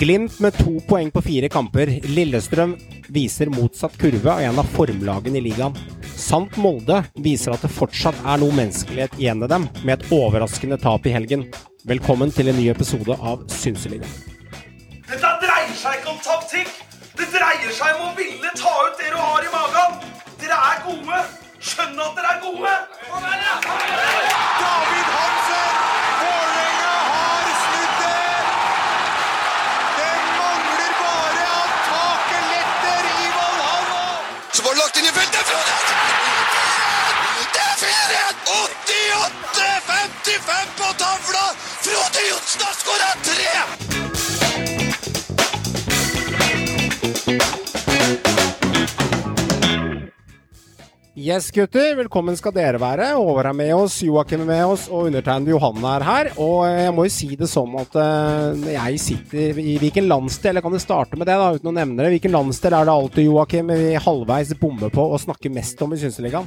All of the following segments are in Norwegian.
Glimt med to poeng på fire kamper. Lillestrøm viser motsatt kurve av en av formlagene i ligaen. Sant Molde viser at det fortsatt er noe menneskelighet igjen i dem, med et overraskende tap i helgen. Velkommen til en ny episode av Synseligaen. Dette dreier seg ikke om taktikk. Det dreier seg om å ville ta ut det du har i magen. Dere er gode. Skjønn at dere er gode. David Hansen! 88-55 på tavla! Frode Johnsen har skåra tre! Yes, gutter. Velkommen skal dere være. Håvard er med oss, Joakim er med oss, og undertegnede Johanne er her. Og jeg må jo si det sånn at uh, jeg sitter i hvilken landsdel Eller kan du starte med det, da, uten å nevne det? Hvilken landsdel er det alltid, Joakim, vi halvveis bommer på og snakker mest om i Synseligaen?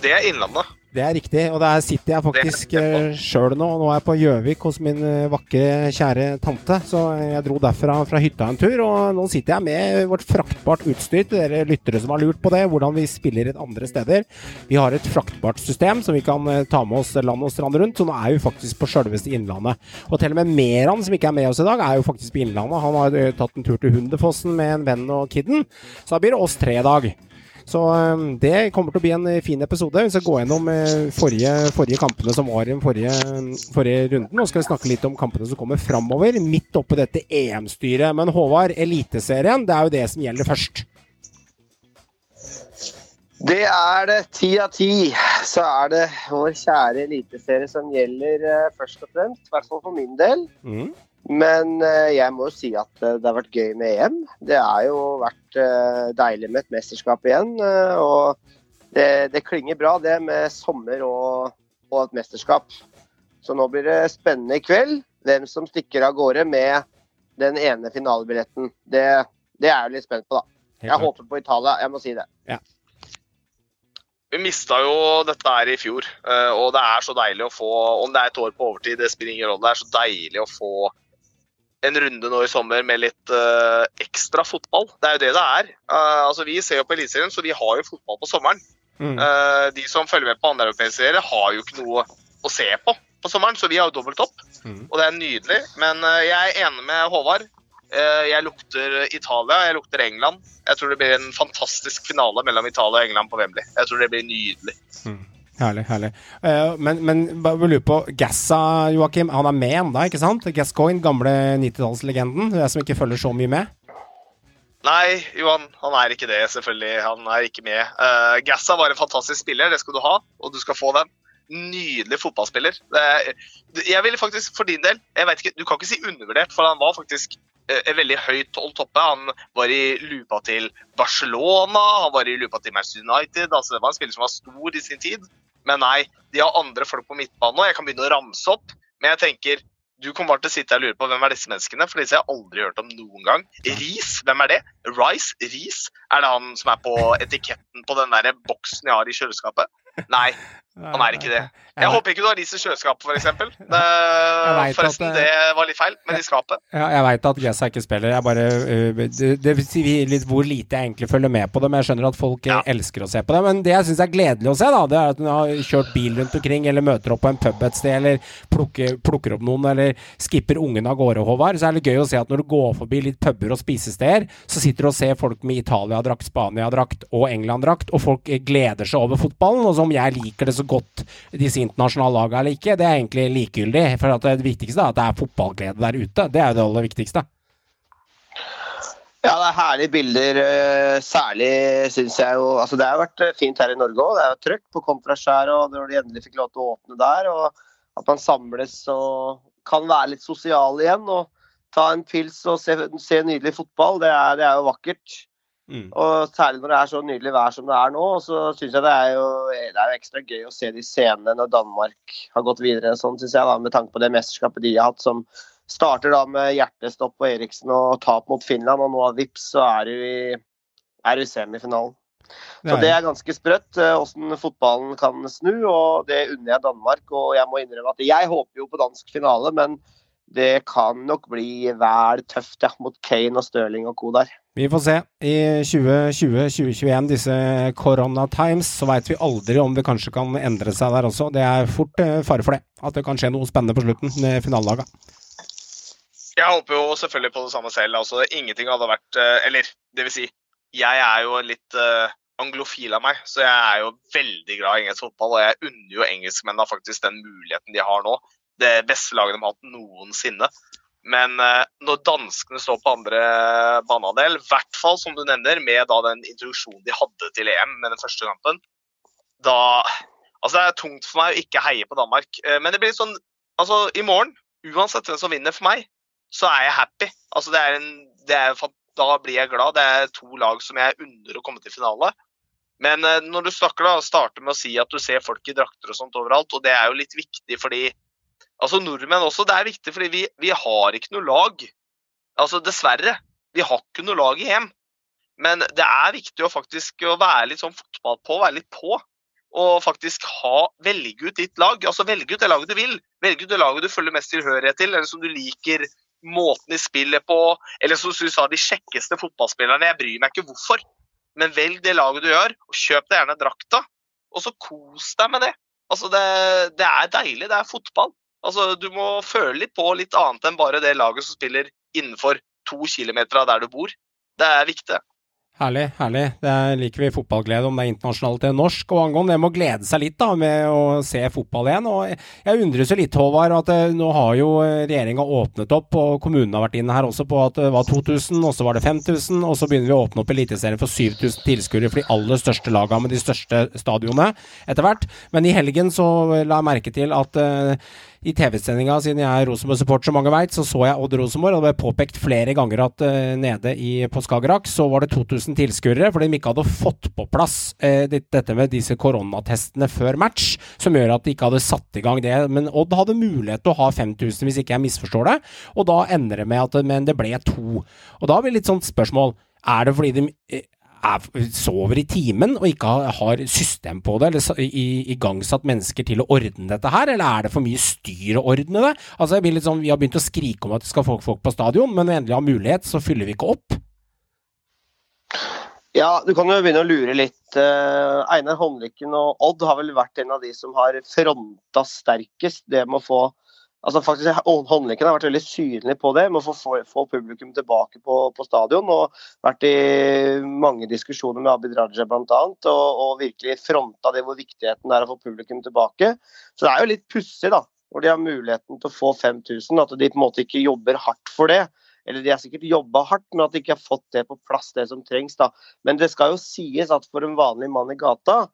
Det er Innlandet. Det er riktig, og der sitter jeg faktisk uh, sjøl nå. Nå er jeg på Gjøvik hos min uh, vakre, kjære tante. Så jeg dro derfra fra hytta en tur, og nå sitter jeg med vårt fraktbart utstyr til dere lyttere som har lurt på det, hvordan vi spiller et andre steder. Vi har et fraktbart system som vi kan uh, ta med oss land og strand rundt, så nå er vi faktisk på sjølveste Innlandet. Og til og med Meran, som ikke er med oss i dag, er jo faktisk på Innlandet. Han har tatt en tur til Hundefossen med en venn og kidden, så da blir det oss tre i dag. Så um, det kommer til å bli en uh, fin episode. Vi skal gå gjennom uh, forrige, forrige kampene som var i den forrige, forrige runden. Og skal vi snakke litt om kampene som kommer framover, midt oppi dette EM-styret. Men Håvard, Eliteserien, det er jo det som gjelder først. Det er det. Ti av ti så er det vår kjære eliteserie som gjelder eh, først og fremst. I hvert fall for min del. Mm. Men eh, jeg må jo si at eh, det har vært gøy med EM. Det har jo vært eh, deilig med et mesterskap igjen. Og det, det klinger bra, det med sommer og, og et mesterskap. Så nå blir det spennende i kveld hvem som stikker av gårde med den ene finalebilletten. Det, det er jeg litt spent på, da. Jeg håper på Italia, jeg må si det. Vi mista jo dette her i fjor, og det er så deilig å få Om det er et år på overtid, det spiller ingen rolle. Det er så deilig å få en runde nå i sommer med litt uh, ekstra fotball. Det er jo det det er. Uh, altså Vi ser jo på Eliteserien, så vi har jo fotball på sommeren. Mm. Uh, de som følger med på andre europeiske serier, har jo ikke noe å se på på sommeren, så vi har jo dobbelt opp. Mm. Og det er nydelig. Men jeg er enig med Håvard. Jeg lukter Italia, jeg lukter England. Jeg tror det blir en fantastisk finale mellom Italia og England på Wembley. Jeg tror det blir nydelig. Herlig, herlig. Uh, men, men bare lurer på Gassa, Joakim. Han er med ennå, ikke sant? Gascoigne, gamle 90-tallslegenden. Jeg som ikke følger så mye med. Nei, Johan, han er ikke det, selvfølgelig. Han er ikke med. Uh, Gassa var en fantastisk spiller, det skal du ha, og du skal få den. Nydelig fotballspiller. Er- jeg vil faktisk, for din del, jeg ikke, du kan ikke si undervurdert, for han var faktisk eh, en veldig høyt holdt oppe. Han var i lupa til Barcelona, han var i lupa til Manchester United. altså Det var en spiller som var stor i sin tid. Men nei, de har andre folk på midtbanen nå. Jeg kan begynne å ramse opp, men jeg tenker du kommer bare til å sitte og lure på hvem er disse menneskene, for disse har jeg aldri hørt om noen gang. Riis, hvem er det? Rice? Riis? Er det han som er på etiketten på den der boksen jeg har i kjøleskapet? Nei, han er ikke det. Jeg håper ikke du har is i kjøleskapet, f.eks. Forresten, det var litt feil, men i skapet. Ja, jeg veit at Gessa ikke spiller. Jeg bare, øh, det, det sier litt hvor lite jeg egentlig følger med på det, men jeg skjønner at folk øh, Ja. elsker å se på det. Men det jeg syns er gledelig å se, da, det er at hun har kjørt bil rundt omkring, eller møter opp på en pub et sted, eller plukker, plukker opp noen, eller skipper ungen av gårde, Håvard. Så er det gøy å se at når du går forbi litt puber og spisesteder, så sitter du og ser folk med Italia-drakt, Spania-drakt og England-drakt, og folk øh, gleder seg over fotballen. Og som jeg liker det så godt, disse internasjonale lagene eller ikke, det er egentlig likegyldig. For det viktigste er at det er fotballglede der ute. Det er jo det aller viktigste. Ja, det er herlige bilder. eh, Særlig syns jeg jo Altså, det har vært eh, fint her i Norge òg. Det er jo trøkk på Kontraskjæret, og når de endelig fikk lov til å åpne der, og at man samles og kan være litt sosial igjen og ta en pils og se, se nydelig fotball, det er, det er jo vakkert. Mm. Og særlig når det er så nydelig vær som det er nå, så syns jeg det er, jo, det er jo ekstra gøy å se de scenene når Danmark har gått videre, sånn syns jeg da, med tanke på det mesterskapet de har hatt, som starter da med hjertestopp på Eriksen og tap mot Finland, og nå vips så er du i, er du i semifinalen. Så det er ganske sprøtt eh, hvordan fotballen kan snu, og det unner jeg Danmark. Og jeg må innrømme at jeg håper jo på dansk finale, men det kan nok bli vel tøft ja, mot Kane og Stirling og co. der. Vi får se. I 2020-2021, disse corona times, så veit vi aldri om det kanskje kan endre seg der også. Det er fort eh, fare for det. At det kan skje noe spennende på slutten med finalelaga. Jeg håper jo selvfølgelig på det samme selv. altså Ingenting hadde vært eh, Eller det vil si, jeg er jo litt uh, anglofil av meg, så jeg er jo veldig glad i engelsk fotball. Og jeg unner jo engelskmennene faktisk den muligheten de har nå. Det beste laget de har hatt noensinne. Men uh, når danskene står på andre banehalvdel, i hvert fall som du nevner, med den introduksjonen de hadde til EM med den første kampen, da Altså, det er tungt for meg å ikke heie på Danmark. Uh, men det blir sånn Altså, i morgen, uansett hvem som vinner for meg, så er jeg happy. Altså, det er en, det er, da blir jeg glad. Det er to lag som jeg unner å komme til finale. Men uh, når du snakker da, starter med å si at du ser folk i drakter og sånt overalt, og det er jo litt viktig fordi Altså nordmenn også. Det er viktig fordi vi, vi har ikke noe lag. Altså dessverre. Vi har ikke noe lag i EM. Men det er viktig å faktisk å være litt sånn fotball på, være litt på. Og faktisk ha, velge ut ditt lag. Altså Velge ut det laget du vil. Velge ut det laget du følger mest tilhørighet til, eller som du liker måten de spiller på. Eller som du sa, de kjekkeste fotballspillerne. Jeg bryr meg ikke hvorfor. Men velg det laget du gjør, og kjøp deg gjerne drakta. Og så kos deg med det. Altså det, det er deilig. Det er fotball. Altså, du må føle litt på litt annet enn bare det laget som spiller innenfor to kilometer av der du bor. Det er viktig. Herlig, herlig. Det liker vi fotballglede, om det er internasjonalt eller norsk. Og angående det med å glede seg litt da, med å se fotball igjen. Og jeg undres jo litt, Håvard, at eh, nå har jo eh, regjeringa åpnet opp, og kommunene har vært inne her også på at det var 2000, og så var det 5000, og så begynner vi å åpne opp Eliteserien for 7000 tilskuere for de aller største lagene med de største stadionene etter hvert. Men i helgen så la jeg merke til at uh, i TV-sendinga, siden jeg er Rosenborg-supporter, som mange veit, så så jeg Odd Rosenborg, og det ble påpekt flere ganger at uh, nede i, på Skagerrak så var det 2000 tilskuere fordi de ikke hadde fått på plass uh, dette med disse koronatestene før match, som gjør at de ikke hadde satt i gang det. Men Odd hadde mulighet til å ha 5000, hvis ikke jeg misforstår det, og da ender det med at men det ble to. Og da blir det litt sånt spørsmål. Er det fordi de eh, er, sover i timen og ikke har, system på det, eller igangsatt mennesker til å ordne dette her, eller er det for mye styr å ordne det? Altså, sånn, Vi har begynt å skrike om at det skal få folk på stadion, men når vi endelig har mulighet, så fyller vi ikke opp. Ja, du kan jo begynne å lure litt. Uh, Einar Håndlykken og Odd har vel vært en av de som har fronta sterkest det med å få altså faktisk Håndlykken har vært veldig synlig på det, med å få, få publikum tilbake på, på, stadion. Og vært i mange diskusjoner med Abid Raja bl.a. Og, og virkelig fronta det hvor viktigheten er å få publikum tilbake. Så det er jo litt pussig, da, hvor de har muligheten til å få 5000, at de på en måte ikke jobber hardt for det. Eller de har sikkert jobba hardt, men at de ikke har fått det på plass, det som trengs. da. Men det skal jo sies at for en vanlig mann i gata,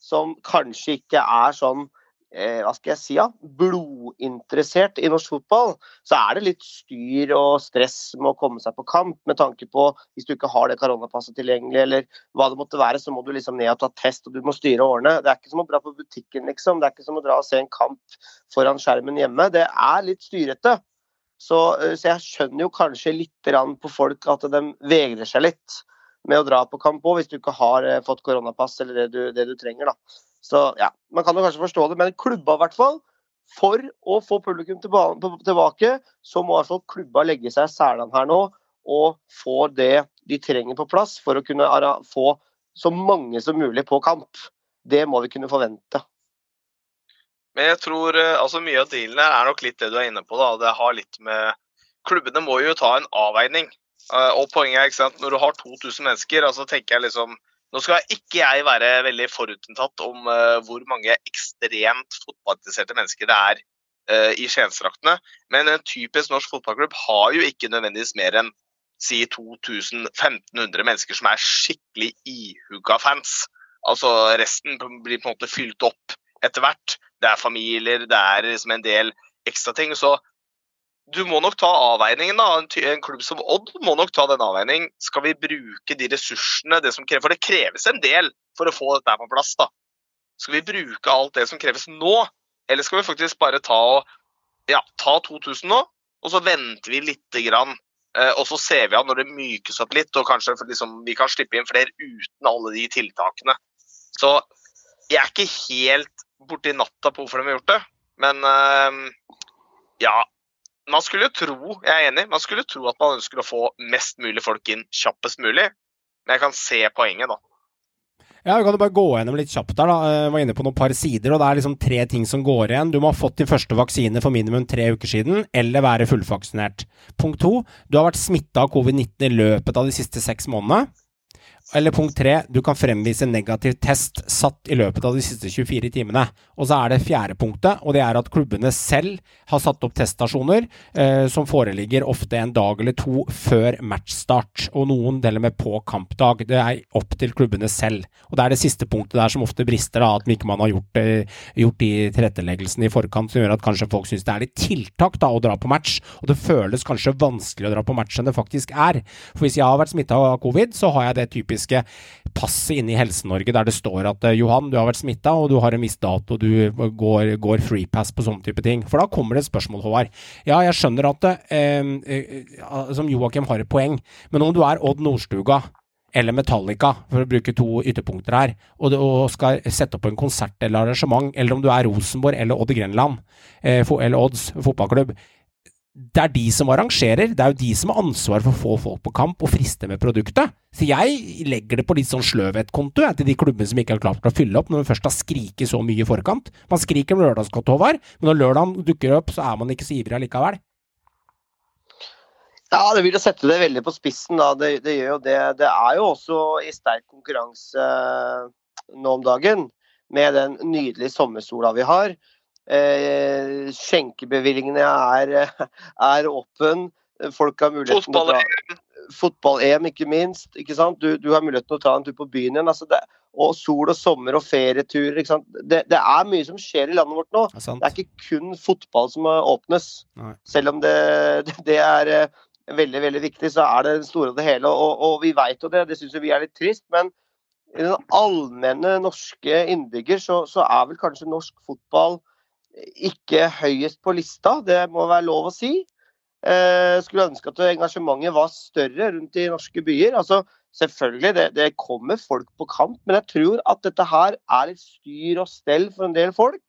som kanskje ikke er sånn eh, hva skal jeg si, ja, blodinteressert i norsk fotball, så er det litt styr og stress med å komme seg på kamp. Med tanke på hvis du ikke har det koronapasset tilgjengelig, eller hva det måtte være, så må du liksom ned og ta test, og du må styre årene. Det er ikke som å dra på butikken, liksom. Det er ikke som å dra og se en kamp foran skjermen hjemme. Det er litt styrete. Så, eh, så jeg skjønner jo kanskje litt på folk at de vegrer seg litt med å dra på kamp òg, hvis du ikke har eh, fått koronapass eller det du, det du trenger. da. Så ja, Man kan jo kanskje forstå det, men klubba i hvert fall. For å få publikum tilbake, så må i hvert fall klubba legge seg i selene her nå og få det de trenger på plass for å kunne få så mange som mulig på kamp. Det må vi kunne forvente. Men jeg tror eh, altså mye av dealen her er nok litt det du er inne på. da, Det har litt med Klubbene må jo ta en avveining. Eh, og poenget er ikke sant, Når du har 2000 mennesker, altså tenker jeg liksom nå skal ikke jeg være veldig forutinntatt om uh, hvor mange ekstremt fotballinteresserte mennesker det er uh, i Skiensdraktene, men en typisk norsk fotballklubb har jo ikke nødvendigvis mer enn si 2000-1500 mennesker som er skikkelig ihuga fans. Altså Resten blir på en måte fylt opp etter hvert. Det er familier, det er liksom en del ekstra ting. Så du må nok ta avveiningen. da, en, klubb som Odd må nok ta den avveiningen. Skal vi bruke de ressursene det som krever, For det kreves en del for å få dette på plass. da. Skal vi bruke alt det som kreves nå, eller skal vi faktisk bare ta, ja, ta 2000 nå, og så venter vi lite grann. Eh, og så ser vi an når det mykes opp litt, og kanskje liksom, vi kan slippe inn flere uten alle de tiltakene. Så jeg er ikke helt borti natta på hvorfor de har gjort det, men eh, ja, man skulle tro, jeg er enig, man skulle tro at man ønsker å få mest mulig folk inn kjappest mulig. Men jeg kan se poenget, da. Ja, Vi kan jo bare gå gjennom litt kjapt der. da. Jeg var inne på noen par sider, og det er liksom tre ting som går igjen. Du må ha fått din første vaksine for minimum tre uker siden, eller være fullvaksinert. Punkt to, du har vært smitta av covid-19 i løpet av de siste seks månedene. Eller punkt tre, du kan fremvise negativ test satt i løpet av de siste 24 timene. Og så er det fjerde punktet, og det er at klubbene selv har satt opp teststasjoner eh, som foreligger ofte en dag eller to før matchstart, og noen deler med på kampdag. Det er opp til klubbene selv. Og det er det siste punktet der som ofte brister, da, at ikke man har gjort, eh, gjort de tilretteleggelsene i forkant som gjør at kanskje folk syns det er litt tiltak da, å dra på match, og det føles kanskje vanskelig å dra på match enn det faktisk er. For hvis jeg har vært smitta av covid, så har jeg det typisk typiske passet inne i Helse-Norge der det står at eh, Johan, du har vært smitta og du har en viss dato, du går, går freepass på sånne type ting. For da kommer det et spørsmål, Håvard. Ja, jeg skjønner at eh, eh, som Joakim har et poeng, men om du er Odd Nordstuga eller Metallica, for å bruke to ytterpunkter her, og, og, skal sette opp en konsert eller arrangement, eller om du er Rosenborg eller Odd Grenland, eh, eller Odds fotballklubb, det er de som arrangerer, det er jo de som har ansvar for å få folk på kamp og friste med produktet. Så jeg legger det på litt sånn sløvhetkonto til de klubbene som ikke har klart å fylle opp når man først har skriket så mye i forkant. Man skriker om lørdagsgodt, Håvard, men når lørdagen dukker opp, så er man ikke så ivrig allikevel. Ja, det vil jo sette det veldig på spissen, da. Det, det, gjør jo det. Det er jo også i sterk konkurranse eh, nå om dagen med den nydelige sommersola vi har. Eh, skjenkebevillingene er, er åpen. Folk har muligheten til å dra Fotball-EM, ikke minst. ikke sant? Du, du, har muligheten til å ta en tur på byen igjen. Altså det, og sol og sommer og ferieturer. ikke sant? Det, det, er mye som skjer i landet vårt nå. Det er, det er ikke kun fotball som åpnes. Nei. Selv om det, det er eh, veldig veldig viktig, så er det det store og det hele. Og, og vi veit jo det, det syns vi er litt trist. Men i den allmenne norske innbygger så, så er vel kanskje norsk fotball ikke høyest på lista, det må være lov å si. Eh, skulle ønske at engasjementet var større rundt i norske byer. Altså, selvfølgelig, det, det, kommer folk på kamp, men jeg tror at dette her er et styr og stell for en del folk.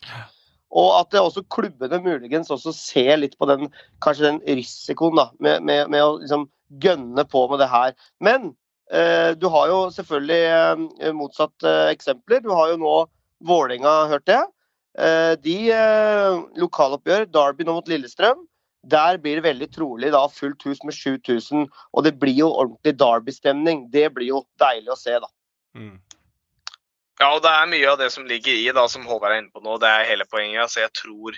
Og at det også klubbene muligens også ser litt på den, kanskje den risikoen da, med, med, med å liksom gønne på med det her. Men eh, du har jo selvfølgelig eh, motsatt eh, eksempler. Du har jo nå Vålerenga, hørte jeg. Eh, de eh, lokaloppgjør, Derby nå mot Lillestrøm, der blir det veldig trolig da fullt hus med 7000. Og det blir jo ordentlig Derby-stemning. Det blir jo deilig å se, da. Mm. Ja, og det er mye av det som ligger i, da, som Håvard er inne på nå. Det er hele poenget. Altså, jeg tror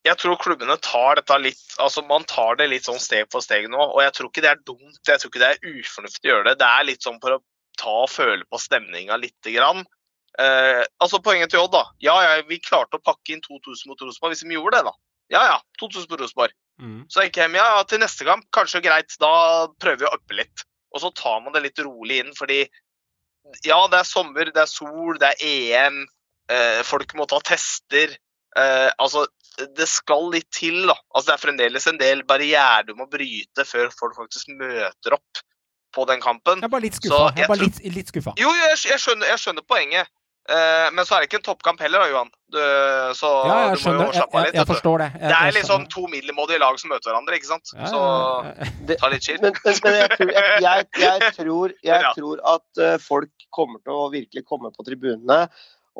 jeg tror klubbene tar dette litt altså Man tar det litt sånn steg for steg nå. Og jeg tror ikke det er dumt, jeg tror ikke det er ufornuftig å gjøre det. Det er litt sånn for å ta og føle på stemninga lite grann. Eh, altså Poenget til Odd, da. Ja, ja, vi klarte å pakke inn 2000 mot Rosenborg hvis de gjorde det, da. Ja ja, 2000 på Rosenborg. Mm. Så gikk jeg hjem. Ja, til neste kamp, kanskje greit. Da prøver vi å uppe litt. Og så tar man det litt rolig inn, fordi ja, det er sommer, det er sol, det er EM. Eh, folk må ta tester. Eh, altså, det skal litt til, da. Altså, det er fremdeles en del barrierer du må bryte før folk faktisk møter opp på den kampen. Jeg er bare litt Så skuffa. Jeg jeg bare litt, litt skuffa. Jo, jeg, jeg, skjønner, jeg skjønner poenget. Eh, men så er det ikke en toppkamp heller, da, Johan. Du, så Ja, jeg du må skjønner. jo slappe av litt. jeg jeg, jeg forstår det. Jeg, Det er liksom to middelmådige lag som møter hverandre, ikke sant? Ja, Så ja. Det, ta litt chill. men, men, men jeg, tror, jeg, jeg, jeg, tror, jeg Ja. tror at eh, folk kommer til å virkelig komme på tribunene.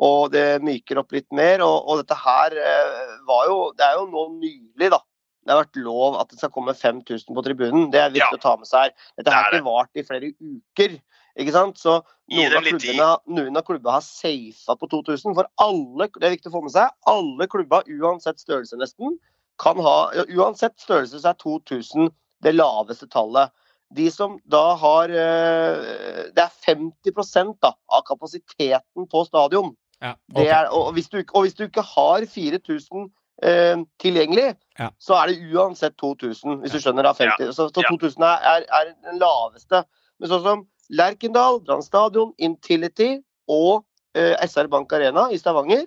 Og det myker opp litt mer. Og, og dette her eh, var jo Det er jo nå nylig, da. Det har vært lov at det skal komme 5000 på tribunen. Det er viktig Ja. å ta med seg her. Dette Det har ikke vart i flere uker. Ikke sant? Så noen av, klubbene, noen av klubbene har safa på 2000. For alle, det er viktig å få med seg, alle klubber, uansett størrelse nesten, kan ha ja, Uansett størrelse så er 2000 det laveste tallet. De som da har eh, Det er 50% da, av kapasiteten på stadion. Ja, Det er, og, hvis du, og hvis du ikke har 4000 eh, tilgjengelig, Ja. så er det uansett 2000, hvis du skjønner. Da, 50. Så, så 2000 er, er, er den laveste. Men sånn som Lerkendal, Brann stadion, Intility og eh, SR Bank Arena i Stavanger,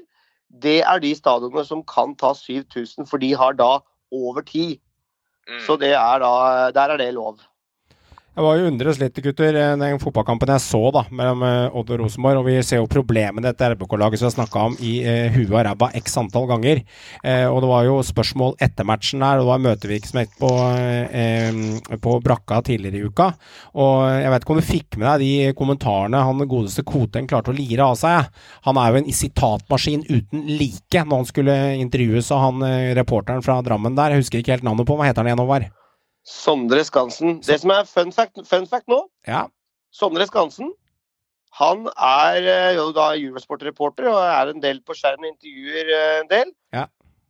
det er de stadionene som kan ta 7000, for de har da over 10. Mm. Så det er da, der er det lov. Jeg var jo undres litt, gutter, eh, den fotballkampen jeg så da, mellom uh, Odd og Rosenborg. Og vi ser jo problemet dette RBK-laget som har snakka om i eh, huet og ræva x antall ganger. Eh, og det var jo spørsmål etter matchen der, og det var møtevirksomhet på, eh, på brakka tidligere i uka. Og jeg vet ikke om du fikk med deg de kommentarene han godeste Koteng klarte å lire av seg. Han er jo en sitatmaskin uten like når han skulle intervjues av han reporteren fra Drammen der. Jeg husker ikke helt navnet på hva heter han igjen, Håvard? Sondre Skansen. Det som er fun fact, fun fact nå Ja. Sondre Skansen han er eh, jo da Eurosport-reporter og er en del på skjermen og intervjuer eh, en del. Ja.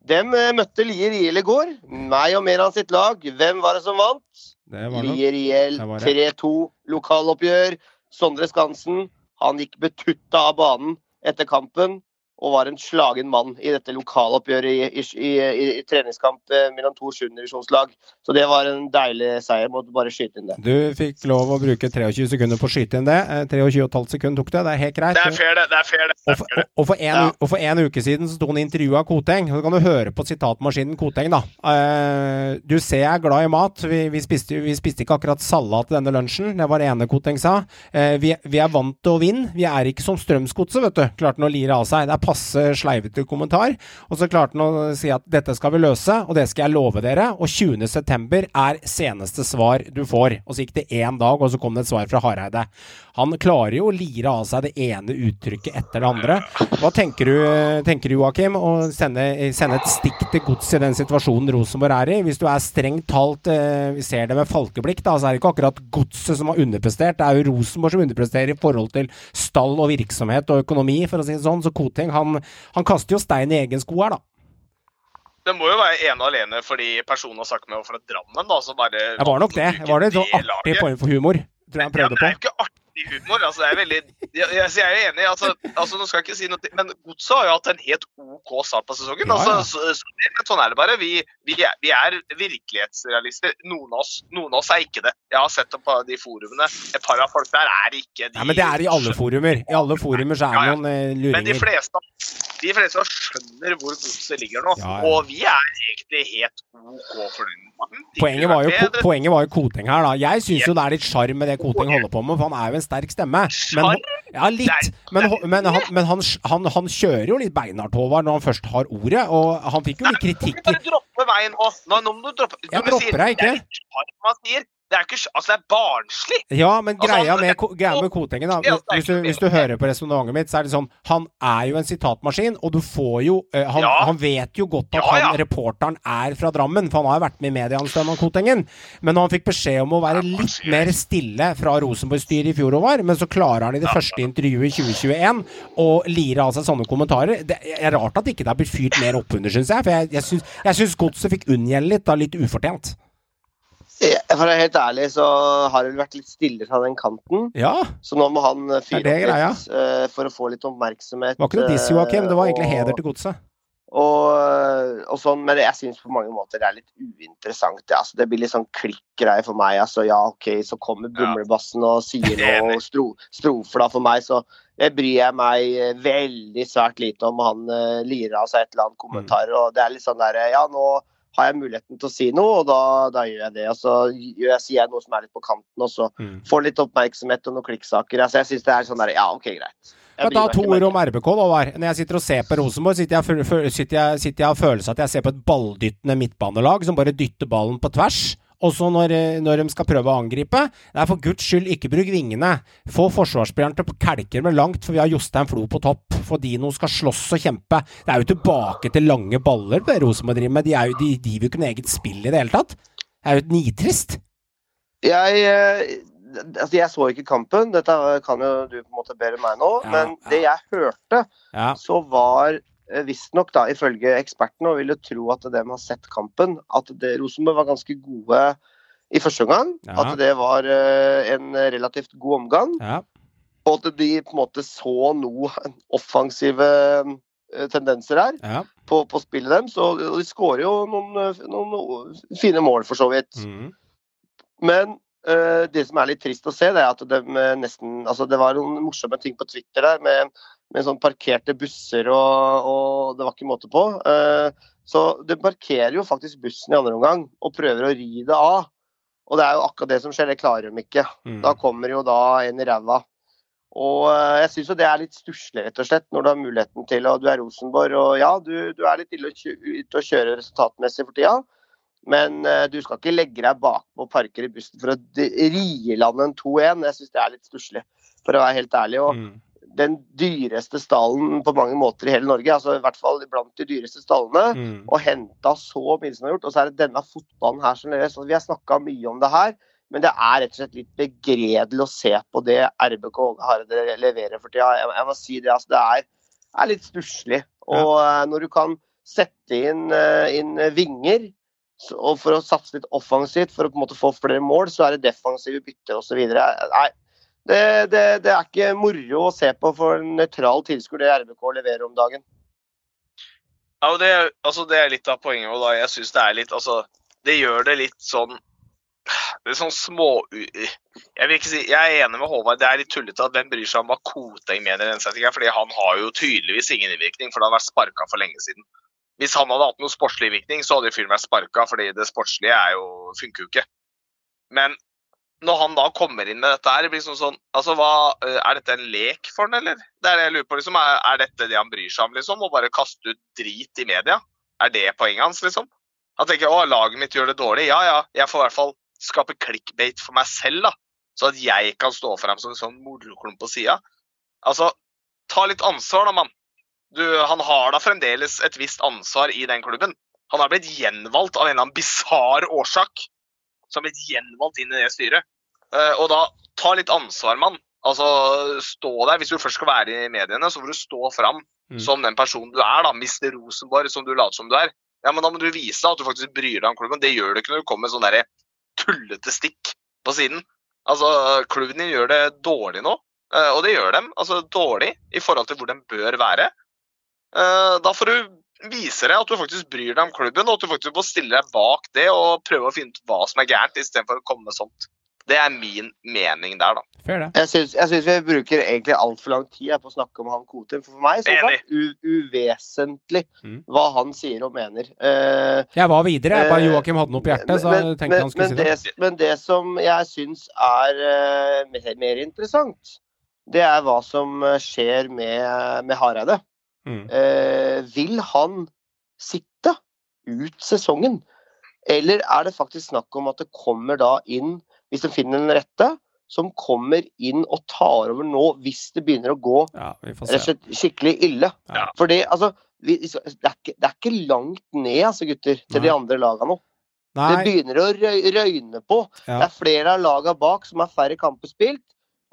Dem eh, møtte Lier IL i går. Meg og Meran sitt lag. Hvem var det som vant? Det var Lier IL det 3-2. Lokaloppgjør. Sondre Skansen han gikk betutta av banen etter kampen og var en slagen mann i dette lokaloppgjøret i, i, i, i, i treningskamp eh, mellom to sjuendedivisjonslag. Så det var en deilig seier. Måtte bare skyte inn det. Du fikk lov å bruke 23 sekunder på å skyte inn det. Eh, 23,5 sekunder tok det. Det er helt greit. Det er fair, det. det, er fair, det. Og er for, fair, det. og, og, for en, Ja. og for en uke siden så sto han i intervjuet av Koteng. Så kan du høre på sitatmaskinen Koteng, da. Uh, du ser jeg er glad i mat. Vi, vi, spiste, vi spiste ikke akkurat salat til denne lunsjen. Det var det ene Koteng sa. Uh, vi, vi er vant til å vinne. Vi er ikke som Strømsgodset, vet du. Klarte han å lire av seg. Det er passe sleivete kommentar. Og så klarte han å si at dette skal vi løse, og det skal jeg love dere. Og 20.9 er seneste svar du får. Og så gikk det én dag, og så kom det et svar fra Hareide. Han klarer jo å lire av seg det ene uttrykket etter det andre. Hva tenker du, tenker du Joakim, å sende, sende et stikk til gods i den situasjonen Rosenborg er i? Hvis du er strengt talt eh, Vi ser det med falkeblikk, da, så er det ikke akkurat godset som har underprestert. Det er jo Rosenborg som underpresterer i forhold til stall og virksomhet og økonomi, for å si det sånn. Så Koteng, han, han kaster jo stein i egen sko her, da. Det må jo være ene og alene fordi personen har sagt med meg fra Drammen, da, så bare Det var nok det. Var det en sånn artig form for humor, tror jeg han prøvde Ja, det er jo ikke artig humor. altså det er veldig, jeg, jeg, så jeg er enig. altså, altså nå skal jeg ikke si noe til, Men Godset har jo hatt en helt OK start på sesongen. Ja, ja. altså, så, så, Sånn er det bare. Vi, vi, er, vi er virkelighetsrealister. Noen av, oss, noen av oss er ikke det. Jeg har sett det på de forumene. Et par av folk der er ikke de Ja, men det er i alle forumer. I alle forumer så er det Ja, noen eh, Men de fleste, de fleste skjønner hvor godset ligger nå. Og vi er egentlig helt OK fornøyd. Poenget var, jo, poenget var jo Koteng her, da. Jeg syns jo det er litt sjarm med det Koteng holder på med, for han er jo en sterk stemme. Men, ja, litt. Men, men, han, men han, han, han kjører jo litt beinhardt, Håvard, når han først har ordet. Og han fikk jo litt kritikk Nå må du droppe veien nå. Nå, må du droppe. Jeg dropper deg ikke. Det er ikke Altså, det er barnslig. Ja, men Altså, greia med, greia med Kotengen, da hvis du, hvis du hører på resonnementet mitt, så er det sånn Han er jo en sitatmaskin, og du får jo uh, han, Ja. han vet jo godt at Ja, ja. han reporteren er fra Drammen, for han har jo vært med i media en stund, Kotengen. Men når han fikk beskjed om å være litt mer stille fra Rosenborg-styret i fjor, Håvard, men så klarer han i det første intervjuet i 2021 å lire av seg sånne kommentarer Det er rart at ikke det har blitt fyrt mer oppunder, syns jeg. For jeg, jeg syns Godset fikk unngjelde litt, da, litt ufortjent. For å være helt ærlig så har det vel vært litt stille fra den kanten. Ja. Så nå må han eh, fyre opp litt uh, for å få litt oppmerksomhet. Det var ikke noe diss, Joakim. Det var egentlig eh, heder til Godset. Og, og sånn, men jeg syns på mange måter det er litt uinteressant. Ja. Altså, det blir litt sånn klikk-greie for meg. Altså, ja, OK, så kommer Bumlebassen og sier noe stro, strofer da for meg, så det bryr jeg meg veldig svært lite om. Han uh, lirer av seg et eller annet kommentar, og det er litt sånn der Ja, nå har jeg muligheten til å si noe, og da, da gjør jeg det. Og så gjør jeg, sier jeg noe som er litt på kanten, og så Mm. får litt oppmerksomhet og noen klikksaker. Altså, jeg syns det er sånn der Ja, OK, greit. Jeg Men da to ord om RBK, Håvard. Når jeg sitter og ser på Rosenborg, sitter jeg, og følelsen at jeg ser på et balldyttende midtbanelag som bare dytter ballen på tvers. Og så når, eh, når de skal prøve å angripe, det er for guds skyld ikke bruk vingene. Få forsvarsspilleren til å kelke med langt, for vi har Jostein Flo på topp. For Dino skal slåss og kjempe. Det er jo tilbake til lange baller Rosenborg driver med. De, er jo, de driver jo ikke noe eget spill i det hele tatt. Det er jo et nitrist. Jeg, eh, altså jeg så ikke kampen, dette kan jo du på en måte bedre meg nå. Ja, men det jeg hørte, Ja. så var visstnok, da, ifølge ekspertene, og vil jo tro at de har sett kampen, at Rosenborg var ganske gode i første omgang. Ja. At det var eh, en relativt god omgang. Ja. Og at de på en måte så noen offensive eh, tendenser her ja. på, på spillet deres. Og de skårer jo noen, eh, noen fine mål, for så vidt. Mm. Men eh, det som er litt trist å se, det er at de eh, nesten Altså, det var noen morsomme ting på Twitter der med, med sånn parkerte busser og, og Det var ikke måte på. Eh, så de parkerer jo faktisk bussen i andre omgang og prøver å ri det av. Og det er jo akkurat det som skjer, det klarer de ikke. Mm. Da kommer jo da en i ræva. Og eh, jeg syns jo det er litt stusslig, rett og slett, når du har muligheten til Og du er Rosenborg, og ja, du, du er litt ille ute å kjøre resultatmessig for tida. Men uh, du skal ikke legge deg bakpå parker i bussen for å rie i land en 2-1. Jeg syns det er litt stusslig, for å være helt ærlig. Og Mm. den dyreste stallen på mange måter i hele Norge, altså i hvert fall blant de dyreste stallene, Mm. og henta så mye som de har gjort. Og så er det denne fotballen her som leveres. Altså, vi har snakka mye om det her, men det er rett og slett litt begredelig å se på det RBK Hareide leverer for tida. Jeg, jeg må si det. Altså, det er, er litt stusslig. Og eh, når du kan sette inn, eh, inn vinger og for å satse litt offensivt for å på en måte få flere mål, så er det defensive bytter osv. Nei, det, det, det er ikke moro å se på for en nøytral tilskuer, det RBK leverer om dagen. Ja, og det, altså, det er litt av poenget. Og jeg synes det er litt altså, Det gjør det litt sånn det er sånn små Jeg vil ikke si, jeg er enig med Håvard. Det er litt tullete at hvem bryr seg om hva Koteng mener i den settingen, fordi han har jo tydeligvis ingen innvirkning, for det har vært sparka for lenge siden. Hvis han hadde hatt noe sportslig virkning, så hadde fyren vært sparka, fordi det sportslige er jo, funker jo ikke. Men når han da kommer inn med dette her, det blir sånn sånn Altså, hva Er dette en lek for han, eller? Det er det jeg lurer på, liksom. Er, er dette det han bryr seg om, liksom? Å bare kaste ut drit i media? Er det poenget hans, liksom? Han tenker å, laget mitt gjør det dårlig. Ja ja, jeg får i hvert fall skape clickbate for meg selv, da. Så at jeg kan stå frem som en sånn moroklump på sida. Altså, ta litt ansvar, da, mann. Du, han har da fremdeles et visst ansvar i den klubben. Han har blitt gjenvalgt av en eller annen bisarr årsak. Som har blitt gjenvalgt inn i det styret. Eh, og da, ta litt ansvar, mann. Altså, stå der. Hvis du først skal være i mediene, så får du stå fram Mm. som den personen du er, da. Mr. Rosenborg, som du later som du er. Ja, men da må du vise at du faktisk bryr deg om klubben. Det gjør du ikke når du kommer med sånn der tullete stikk på siden. Altså, klubben din gjør det dårlig nå, eh, og det gjør dem. Altså dårlig i forhold til hvor den bør være. Eh, Da får du vise deg at du faktisk bryr deg om klubben, og at du faktisk må stille deg bak det og prøve å finne ut hva som er gærent, istedenfor å komme med sånt. Det er min mening der, da. Fair. Jeg syns, vi bruker egentlig altfor lang tid på å snakke om han Kotem. For for meg så er det uvesentlig Mm. hva han sier og mener. Uh, Jeg var videre. Jeg bare Eh, Joakim hadde noe på hjertet, så jeg tenkte han skulle si men, det. det, men det som jeg syns er uh, mer, mer interessant, det er hva som skjer med, med Hareide. Mm. Eh, vil han sitte ut sesongen? Eller er det faktisk snakk om at det kommer da inn, hvis de finner den rette, som kommer inn og tar over nå hvis det begynner å gå Ja, slett skikkelig ille? Ja. Fordi altså vi, det, er ikke, det er ikke langt ned, altså, gutter, til de andre lagene nå. Det begynner å røy, røyne på. Ja. Det er flere av lagene bak som har færre kamper spilt,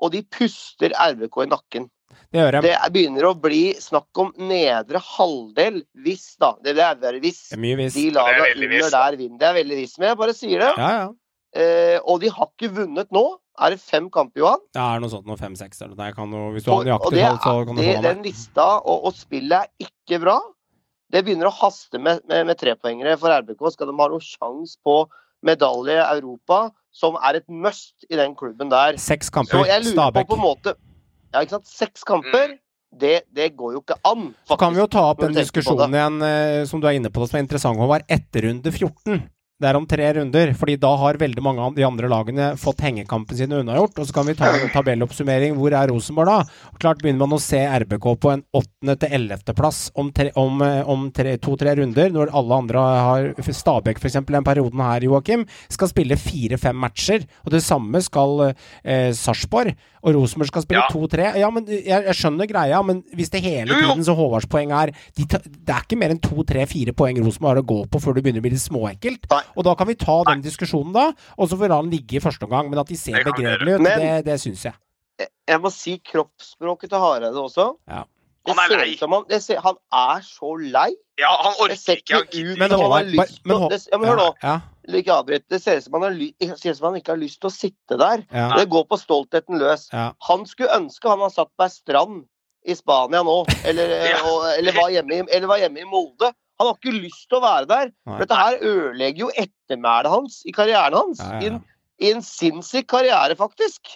og de puster RBK i nakken. Det gjør jeg. Det er- begynner å bli snakk om nedre halvdel, hvis da. Det er bare hvis Det er mye hvis. de Det lagene veldig under der vinner. Det er veldig hvis, men jeg bare sier det. Ja, ja. Eh, og de har ikke vunnet nå. Er det fem kamper, Johan? Det er noe sånt, noe fem-seks eller noe. Kan hvis du har nøyaktig tall, så kan du det, få den lista og, og spillet er ikke bra. Det begynner å haste med, med, med trepoengere for RBK. Skal de ha noen sjanse på medalje i Europa, som er et must i den klubben der. Seks Så kamper. Stabæk. Ja, ikke sant. Seks kamper. Det, det går jo ikke an, Så kan vi jo ta opp den diskusjonen igjen eh, som du er inne på, som er interessant, Håvard. Etter runde 14. Det er om tre runder, fordi da har veldig mange av de andre lagene fått hengekampen sine unnagjort. Og så kan vi ta en tabelloppsummering. Hvor er Rosenborg da? Og klart begynner man å se RBK på en åttende til ellevte plass om, om, eh, om to-tre runder, når alle andre har Stabæk f.eks. den perioden her, Joakim, skal spille fire-fem matcher. Og det samme skal eh, Sarpsborg. Og Rosenborg skal spille Ja. to-tre. Ja, men jeg, jeg skjønner greia, men hvis det hele tiden så Håvards poeng er de Det er ikke mer enn to-tre-fire poeng Rosenborg har å gå på før det begynner å bli litt småekkelt. Nei. Og da kan vi ta den diskusjonen da, og så får han ligge i første omgang. Men at de ser begredelige ut, det, det syns jeg. Jeg må si kroppsspråket til Hareide også. Ja. Han er lei. som han, ser, han er så lei. Ja, han orker ikke. Han Men han har lyst men til ja, men Hør nå. Ja, Ikke avbryt. Det ser ut som som han ikke har lyst til å sitte der. ja, Det går på stoltheten løs. ja. Han skulle ønske han hadde satt på ei strand i Spania nå, eller, Ja. og, eller, var hjemme eller var hjemme i Molde. Han har ikke lyst til å være der. Nei. For dette her ødelegger jo ettermælet hans i karrieren hans. Ja, I, ja, ja. en, I en sinnssyk karriere, faktisk.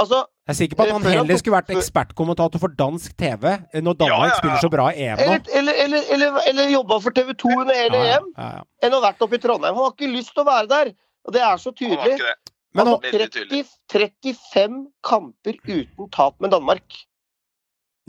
Altså, Jeg er sikker på at Eh, han heller skulle vært ekspertkommentator for dansk TV eh, når Danmark Ja, ja, ja. spiller så bra i EM nå. eller, eller, eller, eller, eller jobba for TV 2 under hele Ja, ja, EM, enn å ha vært oppe i Trondheim. Han har ikke lyst til å være der. Og det er så tydelig. Han har Men nå, Altså, Veldig tydelig. 30, 35 kamper uten tap med Danmark.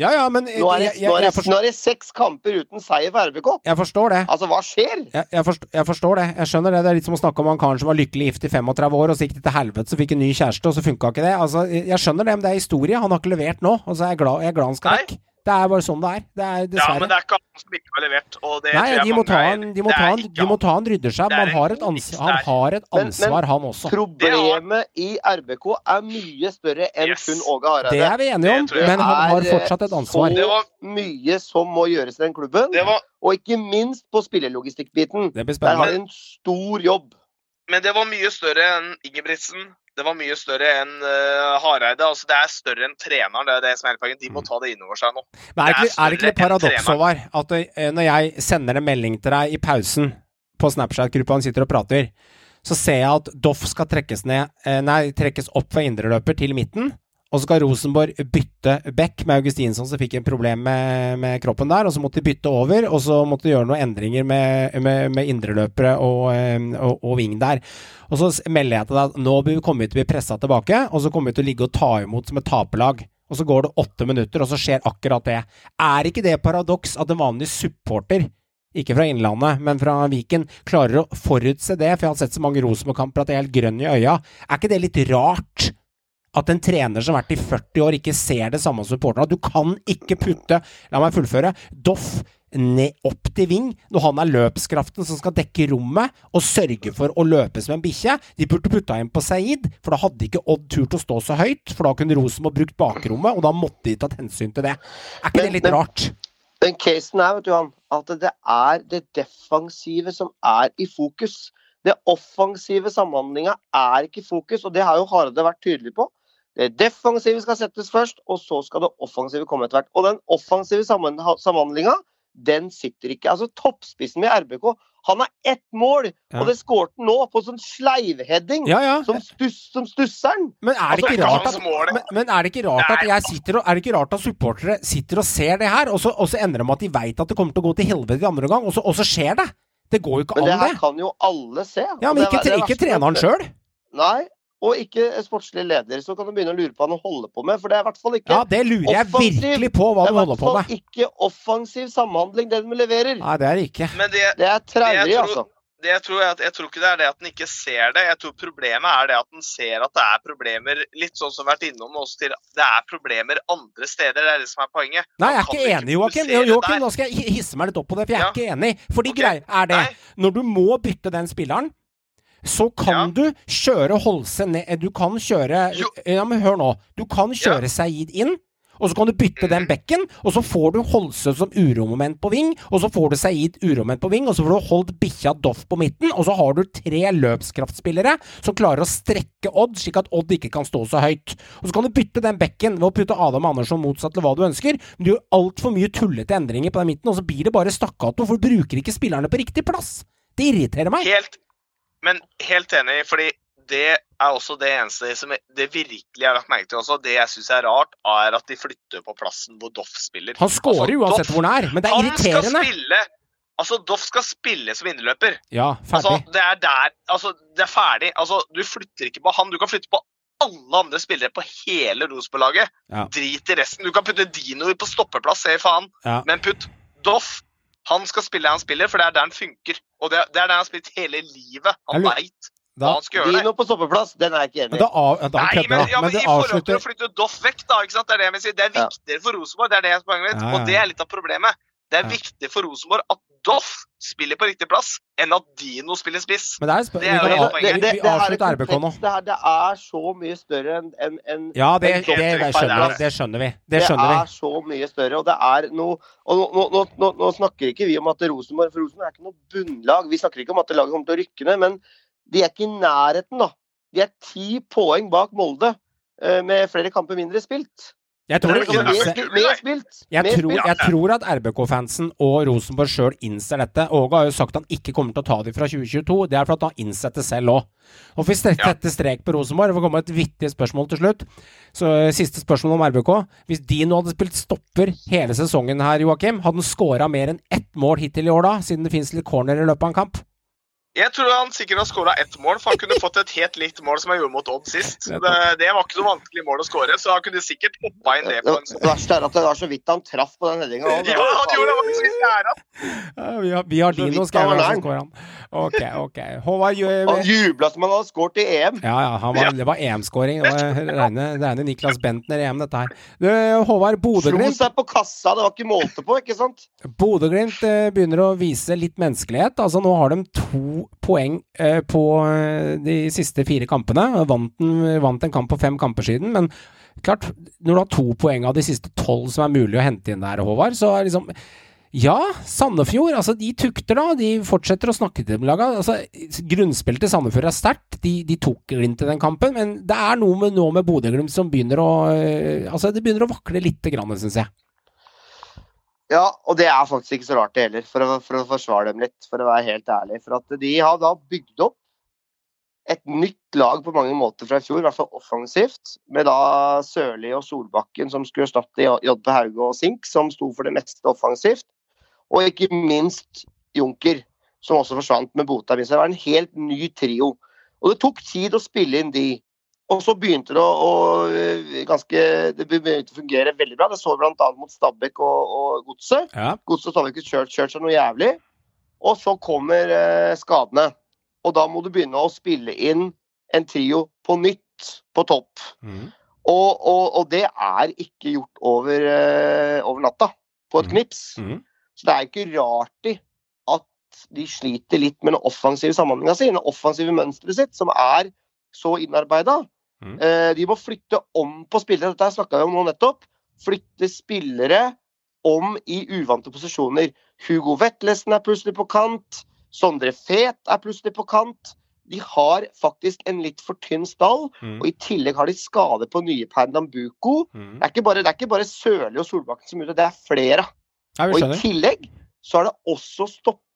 Ja, ja, men Nå er det, jeg, jeg, nå er det, forstår, nå er det seks kamper uten seier for RBK. jeg forstår det. Altså, hva skjer? Jeg, jeg, forstår, jeg forstår det. Jeg skjønner det. Det er litt som å snakke om han karen som var lykkelig gift i 35 år, og så gikk det til helvete, så fikk en ny kjæreste, og så funka ikke det. Altså, jeg skjønner det, men det er historie. Han har ikke levert nå. Og så er jeg glad, jeg er glad han skal vekk. Det er bare sånn det er. Det er Ja, men det er ikke han som ikke har levert. Og det Nei, de må ta han, de må det ta han, de må ta han rydder seg, Det er han har et, ansvar, han har et Men- men- ansvar, han også. Problemet i RBK er mye større enn Yes. kun Åge Hareide. Det er vi enige om, men han har er, fortsatt et ansvar. Det var- mye som må gjøres i den klubben, Det var, og ikke minst på spillelogistikkbiten. Der har de en stor jobb. men det var mye større enn Ingebrigtsen. Det var mye større enn uh, Hareide. Altså, det er større enn treneren. Det er det som er poenget. De må ta det inn over seg nå. Men er, det ikke, er det ikke et paradoks. Håvard, at eh, når jeg sender en melding til deg i pausen på Snapchat-gruppa han sitter og prater, så ser jeg at Doff skal trekkes ned eh, Nei, trekkes opp fra indreløper til midten. Og så skal Rosenborg bytte back med Augustinsson, som fikk en problem med, med kroppen der. Og så måtte de bytte over, og så måtte de gjøre noen endringer med, med, med indreløpere og, og, og wing der. Og så melder jeg til deg at nå kommer vi til å bli pressa tilbake, og så kommer vi til å ligge og ta imot som et taperlag. Og så går det åtte minutter, og så skjer akkurat det. Er ikke det paradoks at en vanlig supporter ikke fra Innlandet, men fra Viken, klarer å forutse det, for jeg har sett så mange Rosenborg-kamper at jeg er helt grønn i øya. Er ikke det litt rart? At en trener som har vært i 40 år, ikke ser det samme som supporterne. Du kan ikke putte La meg fullføre. Doff ned opp til Ving når han er løpskraften som skal dekke rommet og sørge for å løpe som en bikkje. De burde putta inn på Saeed, for da hadde ikke Odd turt å stå så høyt. For da kunne Rosenborg brukt bakrommet, og da måtte de tatt hensyn til det. Er ikke Men- det litt men- rart? Den casen er, vet du, han, at det er det defensive som er i fokus. Det offensive samhandlinga er ikke i fokus, og det har jo Hareide vært tydelig på. Det defensive skal settes først, og så skal det offensive komme etter hvert. Og den offensive samhandlinga, den sitter ikke. Altså Toppspissen med RBK, han har ett mål, Ja. og det skårte han nå, på sånn sleivheading. Ja, ja. Som, stuss, som stusser. Men er det Altså, ikke rart at men, men er det ikke rart at jeg sitter og Er det ikke rart at supportere sitter og ser det her, og så, og så ender det med at de veit at det kommer til å gå til helvete i andre omgang, og så, og så skjer det? Det går jo ikke Men det an, her det. kan jo alle se. Ja, men det ikke, det ikke treneren sjøl. Nei, og ikke sportslig leder. Så kan du begynne å lure på hva han holder på med. For det er i hvert fall ikke Ja, det lurer jeg offensiv. virkelig på hva det du er i holder hvert på fall med. ikke offensiv samhandling, det de leverer. Nei, det er det ikke. Men det, Det er traurig, altså. det jeg, tror er jeg tror ikke det er det at den ikke ser det. Jeg tror problemet er det at den ser at det er problemer litt sånn som vi har vært innom oss til. Det er problemer andre steder. Det er det som er poenget. Nei, jeg er ikke enig, Joakim. Joakim. Nå skal jeg hisse meg litt opp på det, for jeg er Ja. ikke enig. Fordi okay. greier er det, Nei. når du må bytte den spilleren, så kan Ja. du kjøre Holse ned Du kan kjøre Jo. Ja, men hør nå. Du kan kjøre Ja. Saeed inn. Og så kan du bytte den Mhm. bekken, og så får du Holse som uromoment på ving, og så får du Saeed uromoment på ving, og så får du holdt bikkja Doff på midten, og så har du tre løpskraftspillere som klarer å strekke Odd, slik at Odd ikke kan stå så høyt. Og så kan du bytte den bekken ved å putte Adam Andersson motsatt til hva du ønsker, men du gjør altfor mye tullete endringer på den midten, og så blir det bare stakkato, for du bruker ikke spillerne på riktig plass. Det irriterer meg. Helt, men helt enig, fordi det er også det eneste som det virkelig har lagt merke til også. Det jeg syns er rart, er at de flytter på plassen hvor Doff spiller. Han skårer Altså, uansett Doff- hvor han er, men det er Han skal spille Altså, Doff skal spille som indreløper. Ja, Altså, ferdig. det er der Altså, det er ferdig. Altså, du flytter ikke på han, du kan flytte på alle andre spillere på hele Rosenborg-laget. Ja. Drit i resten. Du kan putte Dino på stoppeplass, se faen. Ja. Men putt Doff. Han skal spille det han spiller, for det er der han funker. Og det, det er der han har spilt hele livet. Han Jeg veit hva han skal gjøre. Dino på stoppeplass, den er jeg ikke enig i. da, da Nei, men, ja, Men men i forhold til å flytte Doff vekk, da. ikke sant? Det er det jeg vil si. Det er viktigere for Rosenborg. Det er det som er poenget mitt. Ja, ja. Og det er litt av problemet. Det er viktig for Rosenborg at Doff spiller på riktig plass, enn at Dino spiller spiss. Men det er, sp- Det er det, det, det, er. Det, her, det er så mye større enn en, en, Ja, det, en det, det, Doff- skjønner vi. Det skjønner vi. Det skjønner det vi. er så mye større, og det er noe Og nå, nå, nå, nå, nå snakker ikke vi om at Rosenborg For Rosenborg er ikke noe bunnlag. Vi snakker ikke om at laget kommer til å rykke ned, men de er ikke i nærheten, da. De er ti poeng bak Molde, eh, med flere kamper mindre spilt. Jeg tror, Det er ikke Mer, innser, spilt, jeg, tror, jeg tror at RBK-fansen og Rosenborg sjøl innser dette. Åge har jo sagt at han ikke kommer til å ta dem fra 2022. Det er for at han har innsett det selv òg. Og for vi Ja. setter strek på Rosenborg. Det får komme et vittig spørsmål til slutt. Så eh, Siste spørsmål om RBK. Hvis de nå hadde spilt stopper hele sesongen her, Joakim, hadde han skåra mer enn ett mål hittil i år da, siden det fins litt corner i løpet av en kamp? Jeg tror han sikkert har skåra ett mål, for han kunne fått et helt likt mål som han gjorde mot Odd sist. Det, det var ikke noe vanskelig mål å skåre, så han kunne sikkert hoppa inn det Det på en sånn verste er at det var så vidt han traff på den headinga. Ja, han gjorde det! var ikke så vi har, vi har Dino vidt skrevet han han er som skårer han. Ok, ok. Håvard gjør Han jubla som han hadde skåret i EM. Ja, ja, han var, det var EM-skåring. Det regner reine, reine Niklas Bentner-EM, dette her. Du, Håvard, Slo Bodø-Glimt seg på kassa, det var ikke måte på, ikke sant? Bodø-Glimt eh, begynner å vise litt menneskelighet. Altså Nå har de to poeng eh, på eh, de siste fire kampene. Vant, en, vant en kamp på fem kamper siden, men klart, når du har to poeng av de siste tolv som er mulig å hente inn der, Håvard, så er liksom ja, Sandefjord, altså de tukter da. De fortsetter å snakke til dem laga Altså, grunnspillet til Sandefjord er sterkt. De, de tok Glimt i den kampen, men det er noe med, nå med Bodø-Glimt som begynner å eh, Altså, det begynner å vakle lite grann, syns jeg. Ja, og det er faktisk ikke så rart det heller, for å, for å forsvare dem litt, for å være helt ærlig. For at de har da bygd opp et nytt lag på mange måter fra i fjor, i hvert fall offensivt, med da Sørli og Solbakken som skulle erstatte JP Hauge og Sink, som sto for det meste offensivt. Og ikke minst Junker, som også forsvant med. Så det var en helt ny trio. Og det tok tid å spille inn de. Og så begynte det å, å øh, ganske, det begynte å fungere veldig bra. Det så vi bl.a. mot Stabæk og, og Godset. Ja. Godset og Stabæk har kjørt, kjørt seg noe jævlig. Og så kommer eh, skadene. Og da må du begynne å spille inn en trio på nytt på topp. Mm. Og, og, og det er ikke gjort over, eh, over natta, på et mm. knips. Mm. Så det er ikke rart i at de sliter litt med den offensive samhandlinga si, det offensive mønsteret sitt, som er så innarbeida. Mm. Eh, de må flytte om på spillere, dette snakka vi om nå nettopp. Flytte spillere om i uvante posisjoner. Hugo Vetlesen er plutselig på kant. Sondre Fet er plutselig på kant. De har faktisk en litt for tynn stall, mm. og i tillegg har de skader på nye Pernambuco. Mm. Det er ikke bare, det Sørli og Solbakken som er ute, det er flere. Ja, Og i tillegg så er det også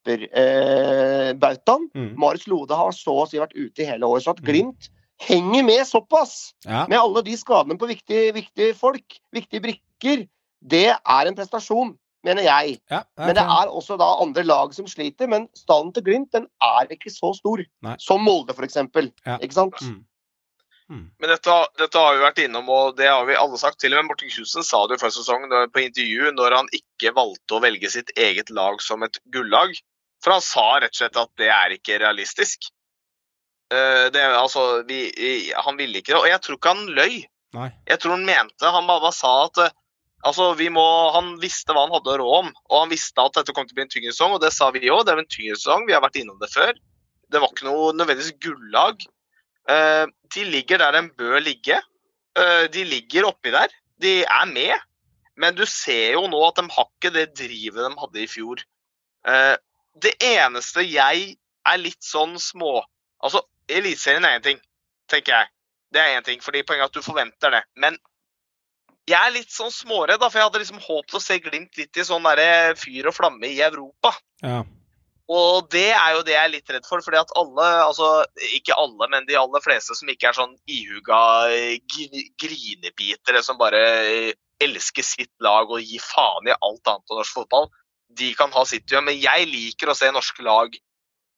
stopperbautaen. Eh. Mhm. Marius Lode har så å si vært ute i hele år. Så at Mm. Henger med såpass, Ja. med alle de skadene på viktige, viktige folk, viktige brikker, det er en prestasjon, mener jeg. Ja, Men det er også da andre lag som sliter. Men stallen til Glimt den er ikke så stor Nei. som Molde, f.eks. Ja. Ikke sant? Mm. Mm. Men dette, dette har vi vært innom, og det har vi alle sagt. Til og med Morten Kjusen sa det jo før sesongen på intervju når han ikke valgte å velge sitt eget lag som et gullag. For han sa rett og slett at det er ikke realistisk. Eh, det, altså, vi, han ville ikke det, og jeg tror ikke han løy. Nei. Jeg tror han mente Han bare sa at eh, altså, vi må, han visste hva han hadde råd om, og han visste at dette kom til å bli en tyngre sesong, og det sa vi òg. Det er en tyngre sesong, vi har vært innom det før. Det var ikke noe nødvendigvis gullag. Eh, de ligger der de bør ligge. De ligger oppi der. De er med. Men du ser jo nå at de har ikke det drivet de hadde i fjor. Eh, det eneste jeg er litt sånn små Altså, Eliteserien er én ting, tenker jeg. Det er én ting, fordi poenget er at du forventer det. Men jeg er litt sånn småredd, da, for jeg hadde liksom håpet å se Glimt litt i sånn derre fyr og flamme i Europa. Ja. Og det er jo det jeg er litt redd for, fordi at alle, altså ikke alle, men de aller fleste som ikke er sånn ihuga gri- grinebitere som bare elsker sitt lag og gir faen i alt annet enn norsk fotball, de kan ha sitt gjør. Men jeg liker å se norske lag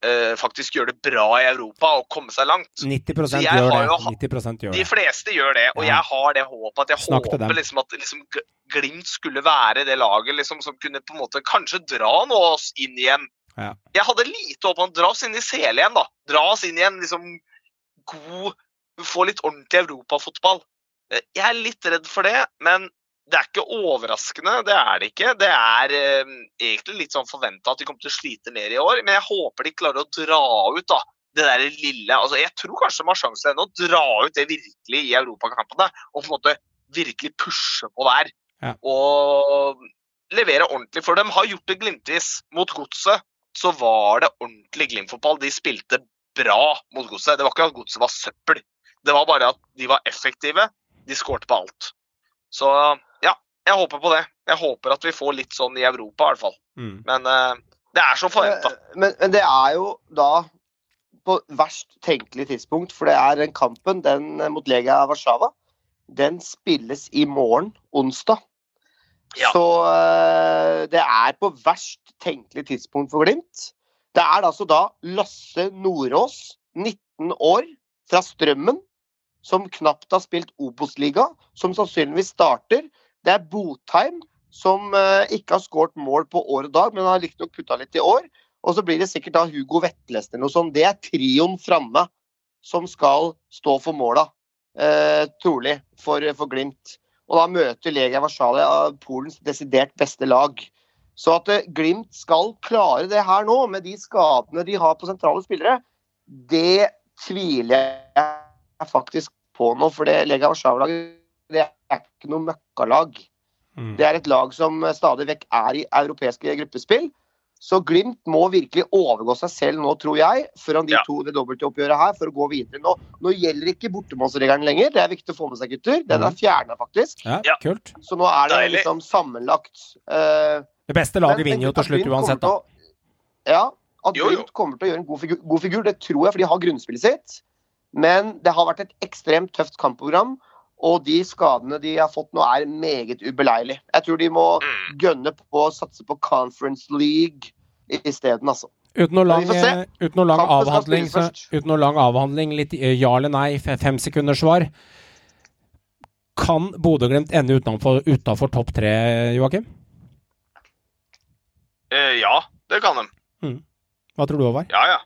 eh, faktisk gjøre det bra i Europa og komme seg langt. 90 Så gjør det. jo 90 gjør De fleste gjør det, og Ja. jeg har det håpet at jeg Snakk håper liksom at liksom, Glimt skulle være det laget liksom, som kunne på en måte kanskje dra nå oss inn igjen. Ja. Jeg hadde lite håp om å dra oss inn i sele igjen, da. Dra oss inn i en liksom god Få litt ordentlig europafotball. Eh, Jeg er litt redd for det, men det er ikke overraskende. Det er det ikke. Det er eh, egentlig litt sånn forventa at de kommer til å slite mer i år, men jeg håper de klarer å dra ut da, det der lille altså Jeg tror kanskje de har sjanse ennå å dra ut det virkelig i europakampene. Og på en måte virkelig pushe på der. Ja. Og levere ordentlig. For de har gjort det glimtvis. Mot Godset så var det ordentlig Glimt-fotball. De spilte bra mot Godset. Det var ikke at Godset var søppel. Det var bare at de var effektive. De skårte på alt. Så ja, jeg håper på det. Jeg håper at vi får litt sånn i Europa, i hvert fall. Mm. Men uh, det er som forventa. Eh, Men, men det er jo da på verst tenkelig tidspunkt, for det er den kampen, den eh, mot Lega Warszawa, den spilles i morgen, onsdag. Ja. Så uh, det er på verst tenkelig tidspunkt for Glimt. Det er altså da Lasse Nordås, 19 år, fra Strømmen, som knapt har spilt Obos-liga, som sannsynligvis starter. Det er Botheim, som eh, ikke har skåret mål på år og dag, men har riktignok putta litt i år. Og så blir det sikkert da Hugo Vetlesen eller noe sånt. Det er trioen framme som skal stå for måla, eh, trolig, for, for Glimt. Og da møter Legia Warszawa Polens desidert beste lag. Så at eh, Glimt skal klare det her nå, med de skadene de har på sentrale spillere, det tviler jeg faktisk på nå. For det Legia Warszawa-laget det er ikke noe møkkalag. Mm. Det er et lag som stadig vekk er i europeiske gruppespill. Så Glimt må virkelig overgå seg selv nå, tror jeg, foran de Ja. to det dobbeltoppgjøret her, for å gå videre nå. Nå gjelder ikke bortemålsregelen lenger, det er viktig å få med seg, gutter. Den er fjerna, faktisk. Ja, kult. Så nå er det liksom sammenlagt. Uh, Det beste laget vinner jo til slutt uansett, da. å- Ja, at. Glimt kommer til å gjøre en god figur, god figur, det tror jeg, for de har grunnspillet sitt. Men det har vært et ekstremt tøft kampprogram, og de skadene de har fått nå, er meget ubeleilig. Jeg tror de må Mm. gønne på å satse på Conference League isteden, altså. Uten noe lang, eh, uten noe lang avhandling, så, uten noe lang avhandling, litt eh, ja eller nei, fem sekunders svar. Kan Bodø-Glimt ende utenfor, utenfor topp tre, Joakim? Eh, ja, det kan de. Hva tror du, Håvard? Ja, ja.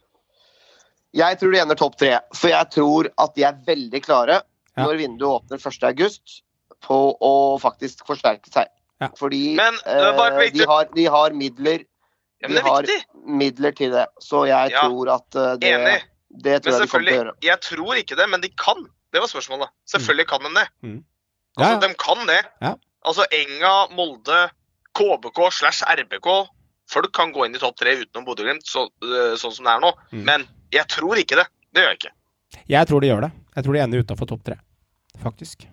Jeg tror de ender topp tre, for jeg tror at de er veldig klare Ja. når vinduet åpner 1.8 på å faktisk forsterke seg. Ja. Fordi Men eh, de, har, de har midler ja De men det er har- viktig. midler til det. Så jeg Ja. tror at eh, det, Enig. det tror Men jeg de kommer til å gjøre. jeg tror ikke det, men de kan. Det var spørsmålet. Selvfølgelig kan de det. Mm. Altså. De kan det. Ja. Altså, Enga, Molde, KBK slash RBK Folk kan gå inn i topp tre utenom Bodø-Glimt, så, øh, sånn som det er nå. Mm. Men jeg tror ikke det. Det gjør jeg ikke. Jeg tror de gjør det. Jeg tror de ender utafor topp tre, faktisk.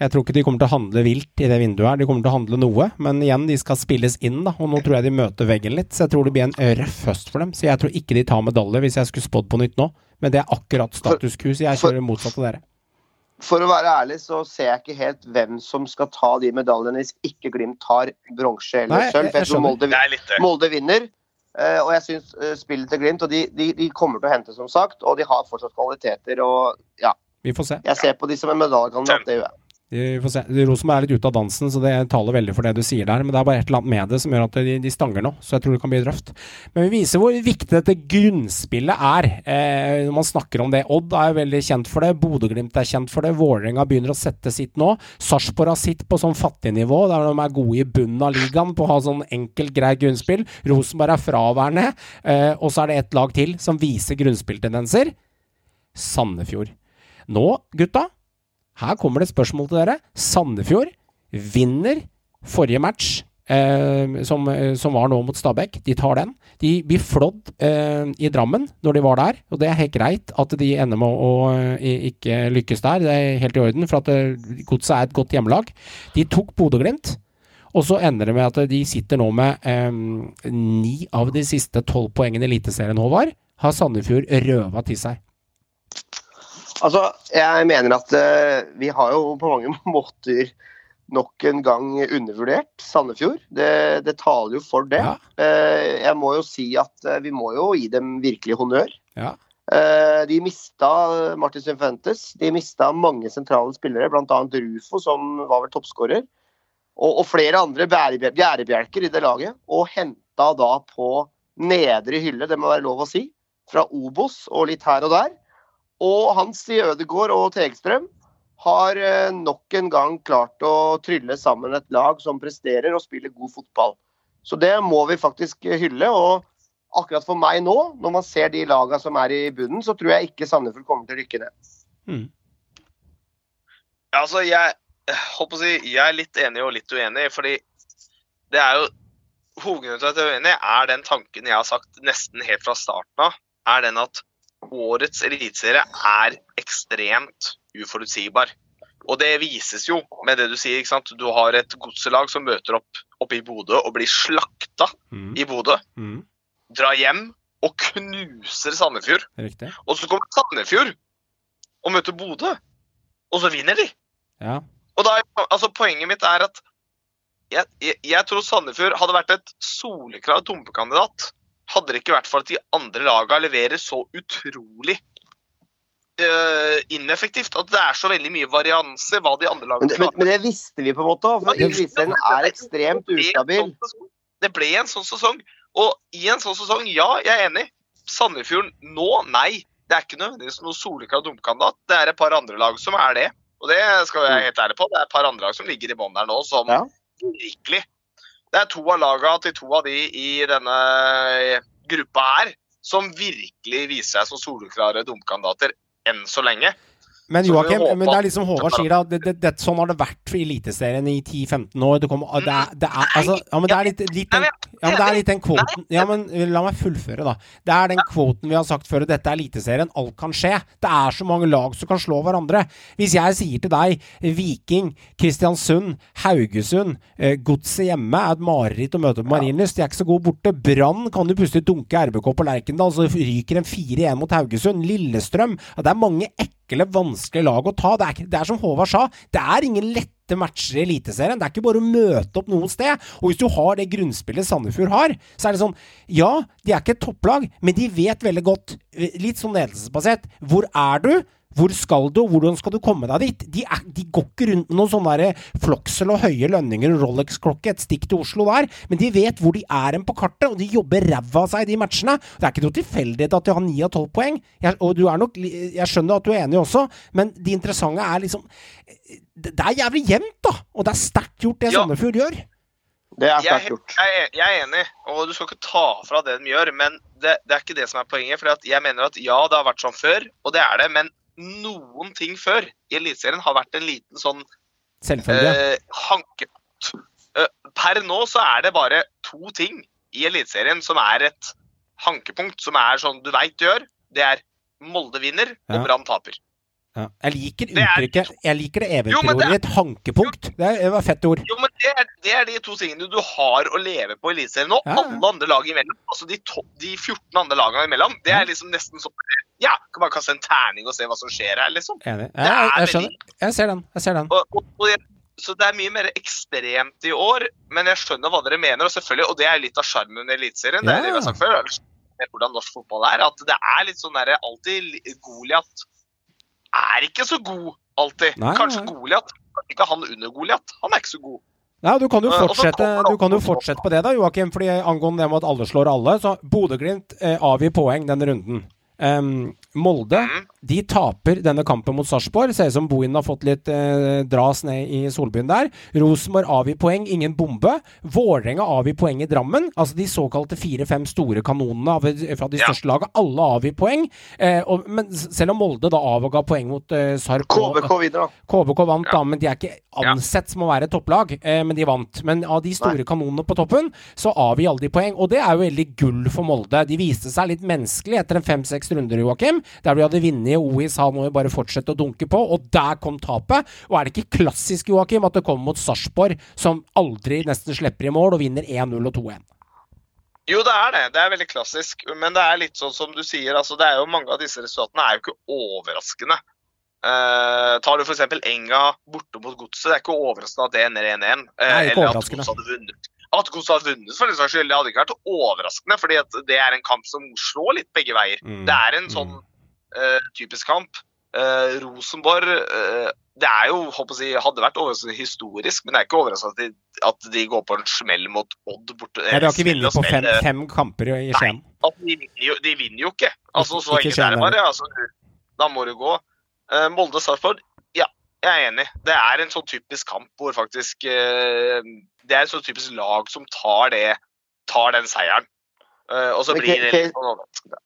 Jeg tror ikke de kommer til å handle vilt i det vinduet her. De kommer til å handle noe, men igjen, de skal spilles inn, da. Og nå tror jeg de møter veggen litt, så jeg tror det blir en røff høst for dem. Så jeg tror ikke de tar medalje hvis jeg skulle spådd på nytt nå. Men det er akkurat status quo, så jeg for- kjører motsatt av dere. For å være ærlig så ser jeg ikke helt hvem som skal ta de medaljene hvis ikke Glimt tar bronse eller sølv. jeg- jeg jeg. Molde, det. Molde vinner. Eh, og jeg syns eh, spillet til Glimt Og de, de, de kommer til å hente, som sagt. Og de har fortsatt kvaliteter. Og ja, Vi får se. jeg ser på de som en medaljekandidat. Det gjør jeg. Rosenborg er litt ute av dansen, så det taler veldig for det du sier der. Men det er bare et eller annet med det som gjør at de, de stanger nå, så jeg tror det kan bli drøft. Men vi viser hvor viktig dette grunnspillet er. Eh, når man snakker om det. Odd er jo veldig kjent for det. Bodø-Glimt er kjent for det. Vålerenga begynner å sette sitt nå. Sarpsborg har sitt på sånn fattignivå, der de er gode i bunnen av ligaen på å ha sånn enkelt, greit grunnspill. Rosenborg er fraværende. Eh, og så er det ett lag til som viser grunnspilltendenser. Sandefjord. Nå, gutta, her kommer det et spørsmål til dere. Sandefjord vinner forrige match, eh, som, eh, som var nå mot Stabæk. De tar den. De blir flådd eh, i Drammen når de var der, og det er helt greit at de ender med å å ikke lykkes der. Det er helt i orden, for at eh, Godset er et godt hjemmelag. De tok Bodø-Glimt. Og så ender det med at de sitter nå med eh, ni av de siste tolv poengene i Eliteserien, Håvard. Har Sandefjord røva til seg. Altså, jeg mener at uh, vi har jo på mange måter nok en gang undervurdert Sandefjord. Det, det taler jo for det. Ja. Uh, jeg må jo si at uh, vi må jo gi dem virkelig honnør. Ja. De mista Martin Symfentes. De mista mange sentrale spillere, bl.a. Rufo, som var vel toppskårer. Og, og flere andre bjærebjelker i det laget. Og henta da på nedre hylle, det må være lov å si, fra Obos og litt her og der. Og Hans i Ødegård og Tegstrøm har eh, nok en gang klart å trylle sammen et lag som presterer og spiller god fotball. Så det må vi faktisk hylle. Og akkurat for meg nå, når man ser de lagene som er i bunnen, så tror jeg ikke Sandefjord kommer til å rykke ned. Mm. Altså, jeg, håper å si, jeg er litt enig og litt uenig, fordi det er jo Hovedgrunnen til at jeg er uenig, er den tanken jeg har sagt nesten helt fra starten av, er den at årets eliteserie er ekstremt uforutsigbar. Og det vises jo med det du sier. ikke sant? Du har et godselag som møter opp oppe i Bodø og blir slakta Mm. i Bodø. Mm. Drar hjem og knuser Sandefjord. Riktig. Og så kommer Sandefjord og møter Bodø, og så vinner de. Ja. Og da, altså Poenget mitt er at jeg, jeg, jeg tror Sandefjord hadde vært et soleklar dumpekandidat hadde det ikke vært for at de andre laga leverer så utrolig uh, ineffektivt. At det er så veldig mye varianse hva de andre lagene men, men det visste vi på en måte for Eliteserien er ekstremt en ustabil. sånn. Det ble en sånn sesong. Og i en sånn sesong, ja, jeg er enig. Sandefjorden nå, nei. Det er ikke nødvendigvis noe soleklar dumkandidat. Det er et par andre lag som er det. Og det skal jeg være helt ærlig på. Det er et par andre lag som ligger i bånn der nå, som Ja. virkelig Det er to av lagene til to av de i denne gruppa her som virkelig viser seg som soleklare dumkandidater enn så lenge. Men Joakim, men det er liksom Håvard sier da, det, det, det, sånn har det vært for Eliteserien i 10-15 år. Det, kommer, det, er, det er altså Ja, men det er litt, litt den, ja, men det er litt den kvoten Ja, men la meg fullføre, da. Det er den kvoten vi har sagt før, og dette er Eliteserien. Alt kan skje. Det er så mange lag som kan slå hverandre. Hvis jeg sier til deg Viking, Kristiansund, Haugesund, eh, Godset hjemme er et mareritt å møte på Marienlyst. De er ikke så gode borte. Brann kan du plutselig dunke RBK på Lerkendal, så ryker en 4-1 mot Haugesund. Lillestrøm ja, Det er mange ekle, vanskelige lag å ta. Det er, det er som Håvard sa, det er ingen lette matcher i Eliteserien. Det er ikke bare å møte opp noe sted. Og hvis du har det grunnspillet Sandefjord har, så er det sånn Ja, de er ikke et topplag, men de vet veldig godt, eh, litt sånn ledelsesbasert, hvor er du? Hvor skal du, og hvordan skal du komme deg dit? De, er, de går ikke rundt med noen sånne Floksel og høye lønninger og Rolex-klokke, et stikk til Oslo der, men de vet hvor de er hen på kartet, og de jobber ræva av seg i de matchene. Det er ikke noe tilfeldighet at de har 9 av 12 poeng, jeg, og du er nok, jeg skjønner at du er enig også, men de interessante er liksom Det, er jævlig jevnt, da! Og det er sterkt gjort, det Ja. Sandefjord gjør. Det er Jeg, sterkt gjort. jeg, er- jeg er enig, og du skal ikke ta fra det de gjør. Men det, det er ikke det som er poenget. For jeg mener at ja, det har vært sånn før, og det er det. Men noen ting før i Eliteserien har vært en liten sånn eh, hankepunkt. Eh, per nå så er det bare to ting i Eliteserien som er et hankepunkt, som er sånn du veit du gjør. Det er Molde vinner og. Brann taper. Ja. Jeg liker er- uttrykket Jeg liker det Jo, eventyrordet. Et hankepunkt. Det, er, det var et fett ord. Jo, men det er, det er de to tingene du har å leve på i Eliteserien nå. Ja, ja. Alle andre lag imellom. Altså de, to, de 14 andre lagene imellom. Det er liksom nesten sånn Ja, kan bare kaste en terning og se hva som skjer her, liksom. Enig. Det Jeg, jeg, er skjønner. Jeg ser den. Jeg ser den. Og, og, og jeg, så det er mye mer ekstremt i år, men jeg skjønner hva dere mener. Og selvfølgelig, og det er litt av sjarmen i Eliteserien. Det er det vi har sagt før. Hvordan norsk fotball er. At det er litt sånn derre alltid li- Goliat er ikke så god alltid. Nei, Kanskje nei. Goliat. Ikke han under Goliat. Han er ikke så god. Nei, du kan jo Eh, fortsette, du kan jo fortsette på det da, Joakim. fordi Angående det med at alle slår alle, så Bodø-Glimt eh, avgir poeng denne runden. Um, Molde Mhm. De taper denne kampen mot Sarpsborg. Ser ut som Bohin har fått litt eh, dras ned i solbyen der. Rosenborg avgir poeng, ingen bombe. Vålerenga avgir poeng i Drammen. Altså de såkalte fire-fem store kanonene av, fra de Ja. største lagene. Alle avgir poeng. Eh, og, men selv om Molde da avga poeng mot eh, Sarp KBK videre, da. KBK vant, Ja. da, men de er ikke ansett som å være topplag. Eh, men de vant. Men av de store Nei. kanonene på toppen, så avgir alle de poeng. Og det er jo veldig gull for Molde. De viste seg litt menneskelig etter en fem-seks runder, Joakim. Der de hadde vunnet. OI har må vi bare fortsette å dunke på, og der kom tapet. Og er det ikke klassisk, Joakim, at det kommer mot Sarpsborg, som aldri nesten slipper i mål, og vinner 1-0 og 2-1? Jo, det er det. Det er veldig klassisk. Men det er litt sånn som du sier, altså det er jo mange av disse resultatene er jo ikke overraskende. Eh, tar du f.eks. Enga borte mot Godset, det er ikke overraskende at det ender 1-1. Uh, eller at. Godset hadde vunnet. At Godset hadde vunnet, for den saks skyld, det hadde ikke vært overraskende, fordi det er en kamp som slår litt begge veier. Mm. Det er en sånn eh, typisk kamp. Eh, Rosenborg eh, Det er jo, håper jeg, hadde vært overraskende historisk, men det er ikke overraskende at de, at de går på en smell mot Odd borte. Nei, de har ikke vunnet på fem, eh, fem kamper i Skien? Nei, Altså, de, vinner jo, de vinner jo ikke. Altså, så Ikke enkelt er det bare. Altså, da må du gå. Eh, Molde-Sarpsborg, ja, jeg er enig. Det er en sånn typisk kamp hvor faktisk eh, Det er et sånn typisk lag som tar, det, tar den seieren. Eh, og så blir det litt sånn overraskende.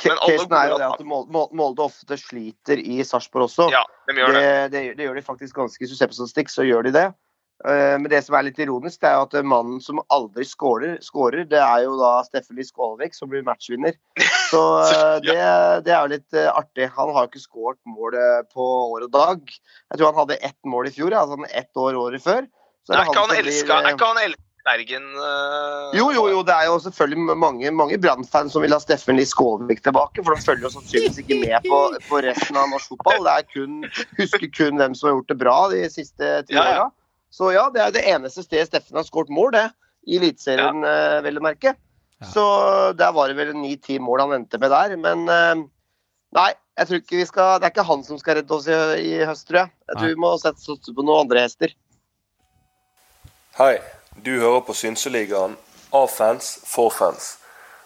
Casen er jo det at Mol- Mol- Molde ofte sliter i Sarpsborg også. Ja, de gjør det. det, det, det gjør de faktisk ganske Hvis du ser på statistikk, så gjør de det. Eh, Men det som er litt ironisk, det er jo at mannen som aldri scorer det er jo da Stephanie Skålvik, som blir matchvinner. Så eh, det, det er jo litt eh, artig. Han har jo ikke skåret mål på år og dag. Jeg tror han hadde ett mål i fjor, altså ett år året før. Så Er ikke han elska Er ikke han elska Bergen uh, jo, jo, jo, det er jo selvfølgelig mange, mange Brann-fans som vil ha Steffen Lie Skålvik tilbake. For de følger jo sannsynligvis ikke med på, på resten av norsk fotball. Det er kun, husker kun hvem som har gjort det bra de siste ti Ja, ja. åra. Så ja, det er det eneste stedet Steffen har skåret mål, det. I Eliteserien, eh, vel å merke. Så der var det vel ni-ti mål han endte med der. Men uh, nei, jeg tror ikke vi skal Det er ikke han som skal redde oss i, i høst, tror jeg. Jeg tror Nei. vi må sette oss på noen andre hester. Hei, du hører på Synseligaen av fans for fans.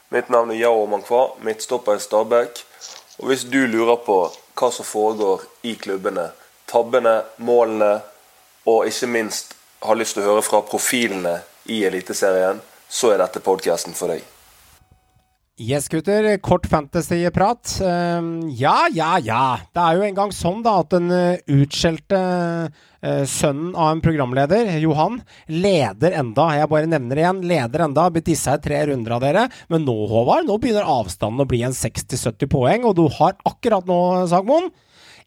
Mitt navn er Yao Mankwa, midtstopper i Stabæk. Og hvis du lurer på hva som foregår i klubbene, tabbene, målene, og ikke minst har lyst til å høre fra profilene i Eliteserien, så er dette podkasten for deg. Yes, gutter. Kort fantasyprat. Um, ja, ja, ja. Det er jo en gang sånn da at den uh, utskjelte uh, sønnen av en programleder, Johan, leder enda. Jeg bare nevner det igjen. Leder enda. Blitt dissa i tre runder av dere. Men nå, Håvard, nå begynner avstanden å bli en 60-70 poeng, og du har akkurat nå, Sagmoen,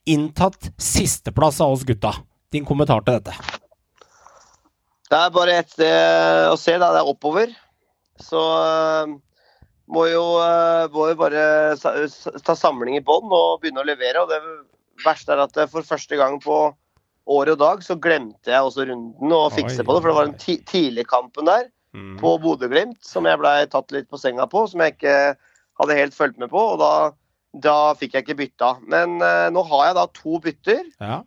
inntatt sisteplass av oss gutta. Din kommentar til dette? Det er bare ett sted å se, da. Det er oppover. Så eh, må jo, eh, må jo bare ta samling i bånn og begynne å levere. Og det verste er at eh, for første gang på år og dag så glemte jeg også runden og fikse på det. For det var den ti tidligkampen der på Bodø-Glimt som jeg blei tatt litt på senga på, som jeg ikke hadde helt fulgt med på. Og da, da fikk jeg ikke bytta. Men uh, nå har jeg da to bytter Ja.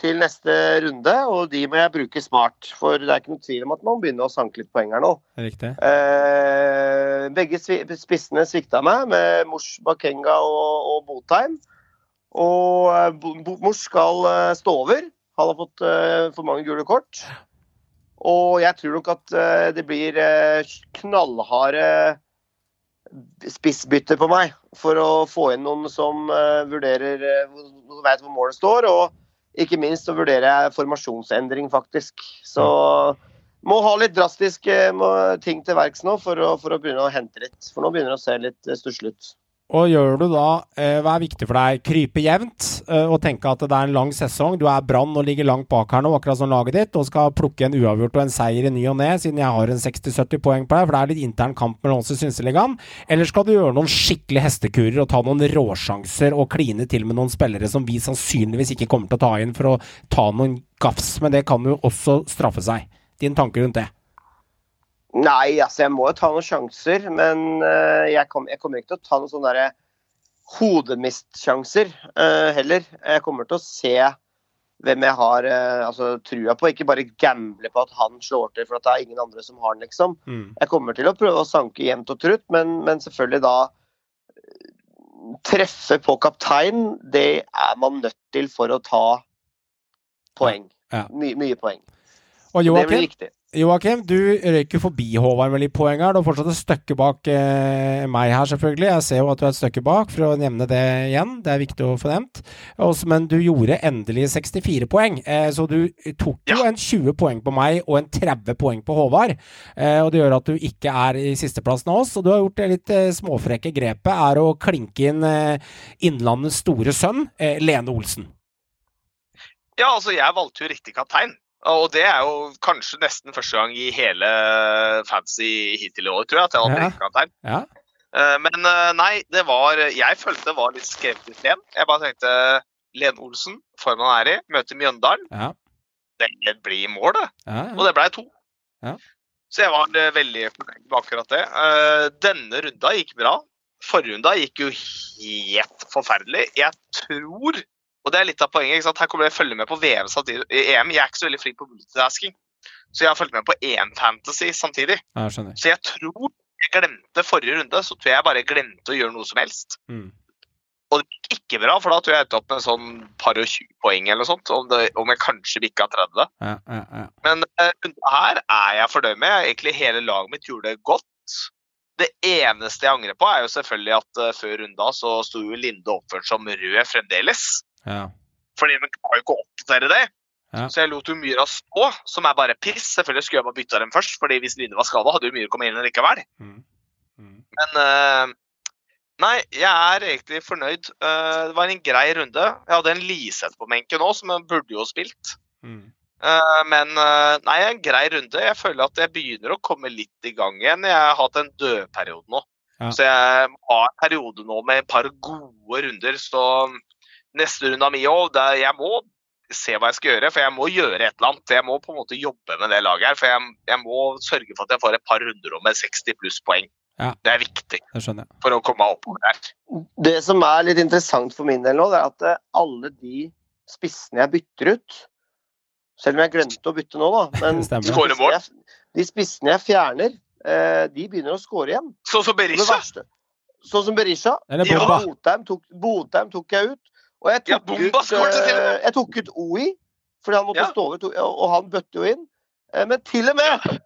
Til neste runde, og de må jeg bruke smart. For det er ikke noe tvil om at man begynner å sanke litt poeng her nå. Riktig. Eh, begge spissene svikta meg, med Mors Bakenga og, og Botheim. Og eh, Mors skal eh, stå over. Han har fått eh, for mange gule kort. Og jeg tror nok at det blir knallharde spissbytter på meg for å få inn noen som vurderer uh, veit hvor målet står. Og ikke minst så vurderer jeg formasjonsendring, faktisk. Så må ha litt drastiske ting til verks nå for å, for å begynne å hente litt. For nå begynner det å se litt eh, stusslig ut. Og gjør du da eh, Hva er viktig for deg? Krype jevnt eh, og tenke at det er en lang sesong. Du er Brann og ligger langt bak her nå, akkurat som laget ditt, og skal plukke en uavgjort og en seier i ny og ne, siden jeg har en 60-70 poeng på deg, for det er litt intern kamp mellom oss i Synseligaen. Eller skal du gjøre noen skikkelig hestekurer og ta noen råsjanser og kline til med noen spillere som vi sannsynligvis ikke kommer til å ta inn for å ta noen gafs, men det kan jo også straffe seg. Din tanke rundt det? Nei, altså jeg må jo ta noen sjanser, men eh, jeg, kom, jeg kommer ikke til å ta noen sånne der hodemist-sjanser uh, heller. Jeg kommer til å se hvem jeg har uh, altså, trua på, ikke bare gamble på at han slår til for at det er ingen andre som har den, liksom. Mm. Jeg kommer til å prøve å sanke jevnt og trutt, men, men selvfølgelig da Treffe på kaptein, det er man nødt til for å ta poeng. Ja. My, mye poeng. Og Joakim. Joakim, du røyker forbi Håvard med litt poeng her. Du har fortsatt et stykke bak eh, meg her, selvfølgelig. Jeg ser jo at du er et stykke bak, for å nevne det igjen. Det er viktig å få nevnt. Også, men du gjorde endelig 64 poeng, eh, så du tok jo en 20 poeng på meg og en 30 poeng på Håvard. Eh, og det gjør at du ikke er i sisteplassen av oss. Og du har gjort det litt eh, småfrekke grepet, er å klinke inn eh, Innlandets store sønn, eh, Lene Olsen. Ja, altså, jeg valgte jo riktig kaptein. Og det er jo kanskje nesten første gang i hele fancy hittil i år, tror jeg, at jeg har Ja. riktig. Ja. Eh, Men eh, nei, det var Jeg følte det var litt skrevet ut len. Jeg bare tenkte Lene Olsen, formen han er i, møter Mjøndalen. Ja. Det blir mål, det. Ja, Og det ble to. Ja. Så jeg var eh, veldig fornøyd med akkurat det. Denne runda gikk bra. Forrunda gikk jo helt forferdelig. Jeg tror, og det er litt av poenget, ikke sant? her kommer jeg følge med på VM samtidig. i EM. Jeg er ikke så veldig flink på multitasking, så jeg har fulgt med på én fantasy samtidig. ja, jeg. Så jeg tror jeg glemte forrige runde, så tror jeg bare glemte å gjøre noe som helst. Mm. Og det gikk ikke bra, for da tror jeg endte opp med sånn par og 20 poeng eller noe sånt. Om, det, om jeg kanskje bikka 30. Ja, ja, ja. Men uh, her er jeg fornøyd med. Egentlig hele laget mitt gjorde det godt. Det eneste jeg angrer på, er jo selvfølgelig at uh, før runda så sto jo Linde oppført som rød fremdeles. Ja. Fordi de kan jo ikke oppdatere det. Ja. Så jeg lot jo Myra stå, som er bare piss. Selvfølgelig skulle jeg bare bytta dem først, fordi hvis Line var skada, hadde jo Myra kommet inn likevel. Mm. Mm. Men uh, Nei, jeg er egentlig fornøyd. Uh, det var en grei runde. Jeg hadde en Liseth på benken òg, som jeg burde jo spilt. Mm. Uh, men nei, en grei runde. Jeg føler at jeg begynner å komme litt i gang igjen. Jeg har hatt en dødperiode nå. Ja. Så jeg har en periode nå med et par gode runder. Så neste runde av mi der jeg må se hva jeg skal gjøre. For jeg må gjøre et eller annet. Jeg må på en måte jobbe med det laget her. For jeg, jeg må sørge for at jeg får et par runder om med 60 pluss poeng. Ja. Det er viktig Det for å komme oppover der. Det som er litt interessant for min del nå, det er at eh, alle de spissene jeg bytter ut Selv om jeg glemte å bytte nå, da. Men de spissene jeg- De spissene jeg fjerner, eh, de begynner å skåre igjen. Sånn som Berisha. sånn som Berisha. Botheim tok, tok jeg ut. Og jeg tok, ja, ut, uh, jeg tok ut OI, fordi han måtte Ja. stå ut, og han bøtte jo inn. Eh, Men til og med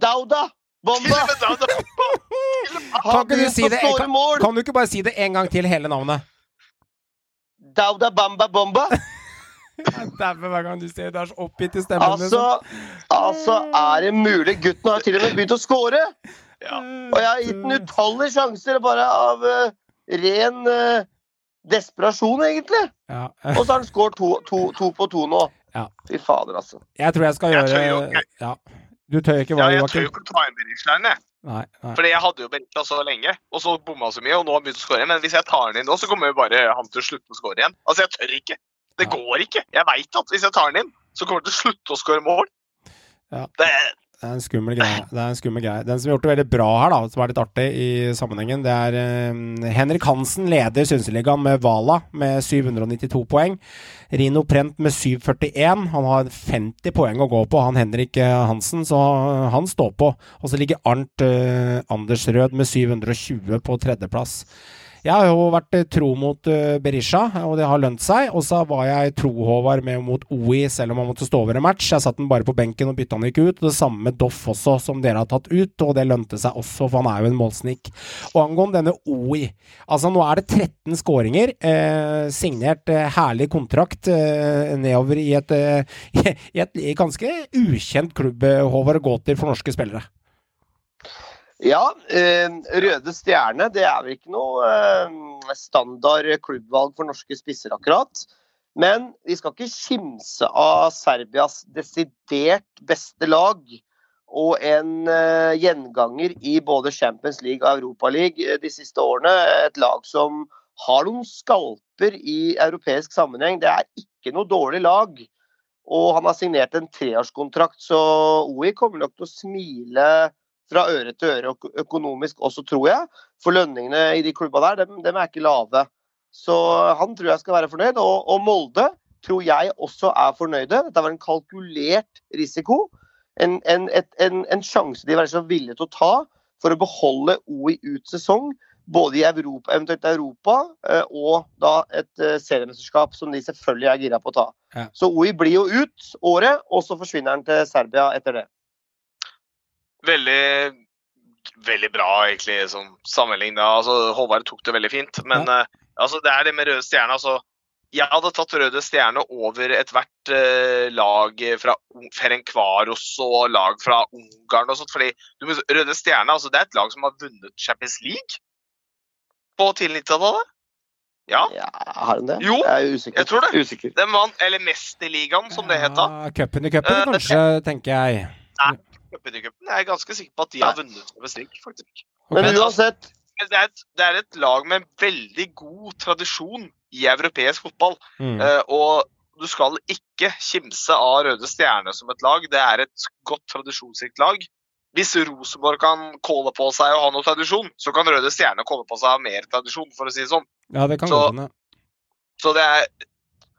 Dauda! Bomba! Kan du si det? Kan, kan du ikke bare si det en gang til, hele navnet? Dauda Bamba Bomba! Dæven, hver gang du sier det. Det er så oppgitt i stemmen. Altså, altså, er det mulig? Gutten har til og med begynt å score! Ja. Og jeg har gitt den utallige sjanser bare av uh, ren eh, desperasjon, egentlig. Ja. Og så har han skåret to, to, to på to nå. Ja. Fy fader, altså. Jeg tror jeg skal Jeg gjøre tør jo okay. Ja. Du tør ikke Ja, jeg tør jo ikke å ta inn nei. Fordi jeg hadde jo Berisha så lenge, og så bomma så mye, og nå har han begynt å skåre. Men hvis jeg tar han inn nå, så kommer jo bare han til å slutte å skåre igjen. Altså, jeg tør ikke. Det Ja. går ikke. Jeg veit at hvis jeg tar han inn, så kommer han til å slutte å skåre mål. Ja. Det, Det er en skummel greie. Det er en skummel greie. Den som har gjort det veldig bra her, da, som er litt artig i sammenhengen, det er eh, Henrik Hansen leder Synseligaen med Vala med 792 poeng. Rino Prent med 741. Han har 50 poeng å gå på, han Henrik eh, Hansen, så han står på. Og så ligger Arnt eh, Andersrød med 720 på tredjeplass. Jeg har jo vært eh, tro mot eh, Berisha, og det har lønt seg. Og så var jeg tro, Håvard, med mot OI, selv om han måtte stå over en match. Jeg satt den bare på benken og bytta han ikke ut. Det samme med Doff også, som dere har tatt ut, og det lønte seg også, for han er jo en målsnik. Og angående denne OI Altså, nå er det 13 skåringer. Eh, signert eh, herlig kontrakt eh, nedover i et, eh, i et ganske ukjent klubb, Håvard, å gå til for norske spillere. Ja, eh, Røde Stjerne det er vel ikke noe eh, standard klubbvalg for norske spisser, akkurat. Men vi skal ikke kimse av Serbias desidert beste lag. Og en eh, gjenganger i både Champions League og Europaliga de siste årene. Et lag som har noen skalper i europeisk sammenheng. Det er ikke noe dårlig lag. Og han har signert en treårskontrakt, så OI kommer nok til å smile fra øre til øre økonomisk også, tror jeg. For lønningene i de klubba der, dem, dem er ikke lave. Så han tror jeg skal være fornøyd. Og, og Molde tror jeg også er fornøyde. Dette var en kalkulert risiko. En, en, et, en, en sjanse de var så villige til å ta for å beholde OI ut sesong. Både i Europa, eventuelt Europa og da et seriemesterskap som de selvfølgelig er gira på å ta. Ja. Så OI blir jo ut året, og så forsvinner han til Serbia etter det. Veldig veldig bra, egentlig, som sammenligna. Altså, Håvard tok det veldig fint. Men eh, altså, det er det med Røde Stjerne. Altså, jeg hadde tatt Røde Stjerne over ethvert uh, lag fra Ferenkvaros Ferencvaros og lag fra Ungarn og sånt. fordi du, Røde Stjerne altså, det er et lag som har vunnet Champions League på tidlig 90-tallet. Ja. Ja, har han det? Jo, jeg er usikker. jeg tror det. Usikker. Den vant, eller Mesterligaen, som det het da. Ja, Cupen i cupen, kanskje, kanskje, tenker jeg. Cupen i cupen. Jeg er ganske sikker på at de har vunnet over League, faktisk. Men uansett, det er, et, det er et lag med en veldig god tradisjon i europeisk fotball. Mm. Uh, og du skal ikke kimse av Røde Stjerne som et lag. Det er et godt tradisjonsrikt lag. Hvis Rosenborg kan kåle på seg og ha noe tradisjon, så kan Røde Stjerne kåle på seg å ha mer tradisjon, for å si det sånn. Ja, det kan så- godt. Så det er,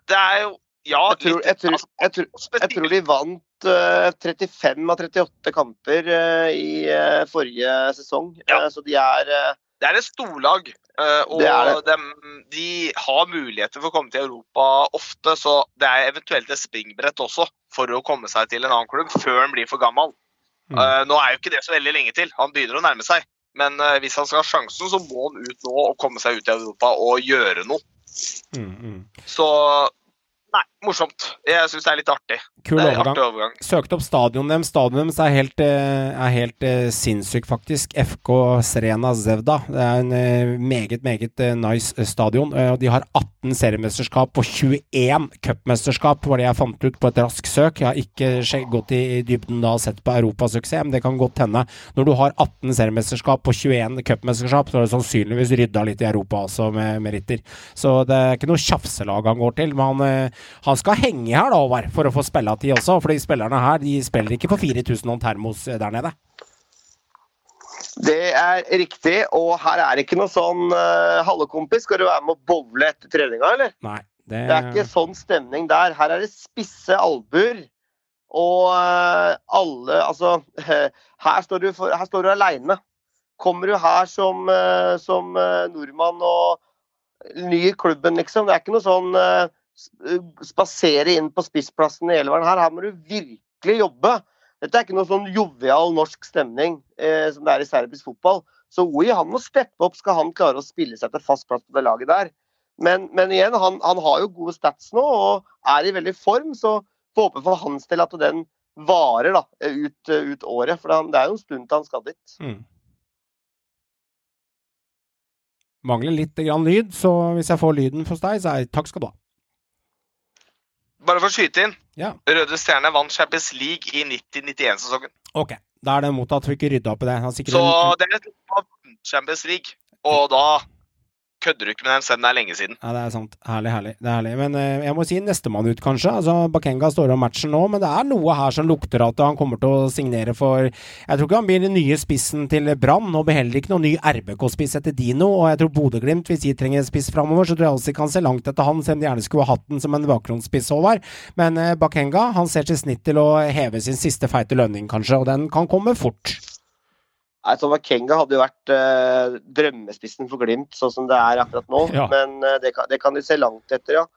det er jo Ja, jeg tror, jeg tror, jeg tror, jeg tror de vant uh, 35 av 38 kamper uh, i uh, forrige sesong. Ja. Eh, så de er eh, Det er et storlag, eh, og Det det. De, de har muligheter for å komme til Europa ofte, så det er eventuelt et springbrett også for å komme seg til en annen klubb før han blir for gammel. Mm. Eh, nå er jo ikke det så veldig lenge til, han begynner å nærme seg. Men eh, hvis han skal ha sjansen, så må han ut nå og komme seg ut i Europa og gjøre noe. Mm, mm. Så Nei, morsomt. Jeg syns det er litt artig. Kul er overgang. artig overgang. Søkte opp stadionet deres. Stadionet deres er helt, eh, er helt eh, sinnssykt, faktisk. FK Srena Zevda. Det er en eh, meget, meget nice stadion. De har 18 seriemesterskap og 21 cupmesterskap, var det jeg fant ut på et raskt søk. Jeg har ikke gått i dybden da og sett på europasuksess, men det kan godt hende. Når du har 18 seriemesterskap og 21 cupmesterskap, så har du sannsynligvis rydda litt i Europa også, med meritter. Så det er ikke noe tjafselag han går til. Men han, han skal henge her, da, Håvard, for å få spilletid også. For de spillerne her de spiller ikke på 4000 om termos eh, der nede. Det er riktig, og her er det ikke noe sånn uh, hallekompis. skal du være med å bowle etter treninga, eller? Nei. Det, Det er ikke sånn stemning der. Her er det spisse albuer. Og uh, alle Altså, her står du, for, her står du aleine. Kommer du her som, uh, som eh, nordmann og ny i klubben, liksom. Det er ikke noe sånn eh, spasere inn på spissplassen i Elveren her. Her må du virkelig jobbe. Dette er ikke noe sånn jovial norsk stemning eh, som det er i serbisk fotball. Så Oi, han må steppe opp skal han klare å spille seg til fast plass på det laget der. Men, men igjen, han, han har jo gode stats nå og er i veldig form, så får håpe for hans del at den varer da, ut, ut året. For det er jo en stund til han skal dit. Mm. Mangler litt grann lyd, så hvis jeg får lyden hos deg, så er takk skal du ha. Bare for å skyte inn. Ja. Røde Stjerne vant Champions League i 90-91-sesongen. Ok, da er det mottatt. Vi ikke rydda opp i det. Så en- det er et av Champions League. Og da kødder du ikke med den, det er lenge siden. Ja, det er sant. Herlig, herlig. Det er herlig. Men eh, jeg må si nestemann ut, kanskje. Altså, Bakenga står om matchen nå, men det er noe her som lukter at han kommer til å signere for Jeg tror ikke han blir den nye spissen til Brann, og blir ikke noen ny RBK-spiss etter Dino. Og jeg tror Bodø-Glimt, hvis de trenger en spiss framover, så tror jeg også de kan se langt etter han, selv om de gjerne skulle ha hatt den som en bakgrunnsspiss, Håvard. Men eh, Bakenga, han ser til snitt til å heve sin siste feite lønning, kanskje, og den kan komme fort. Thomas Kenga hadde jo vært eh, drømmespissen for Glimt, sånn som det er akkurat nå. Ja. Men eh, det, kan, det kan de se langt etter, ja.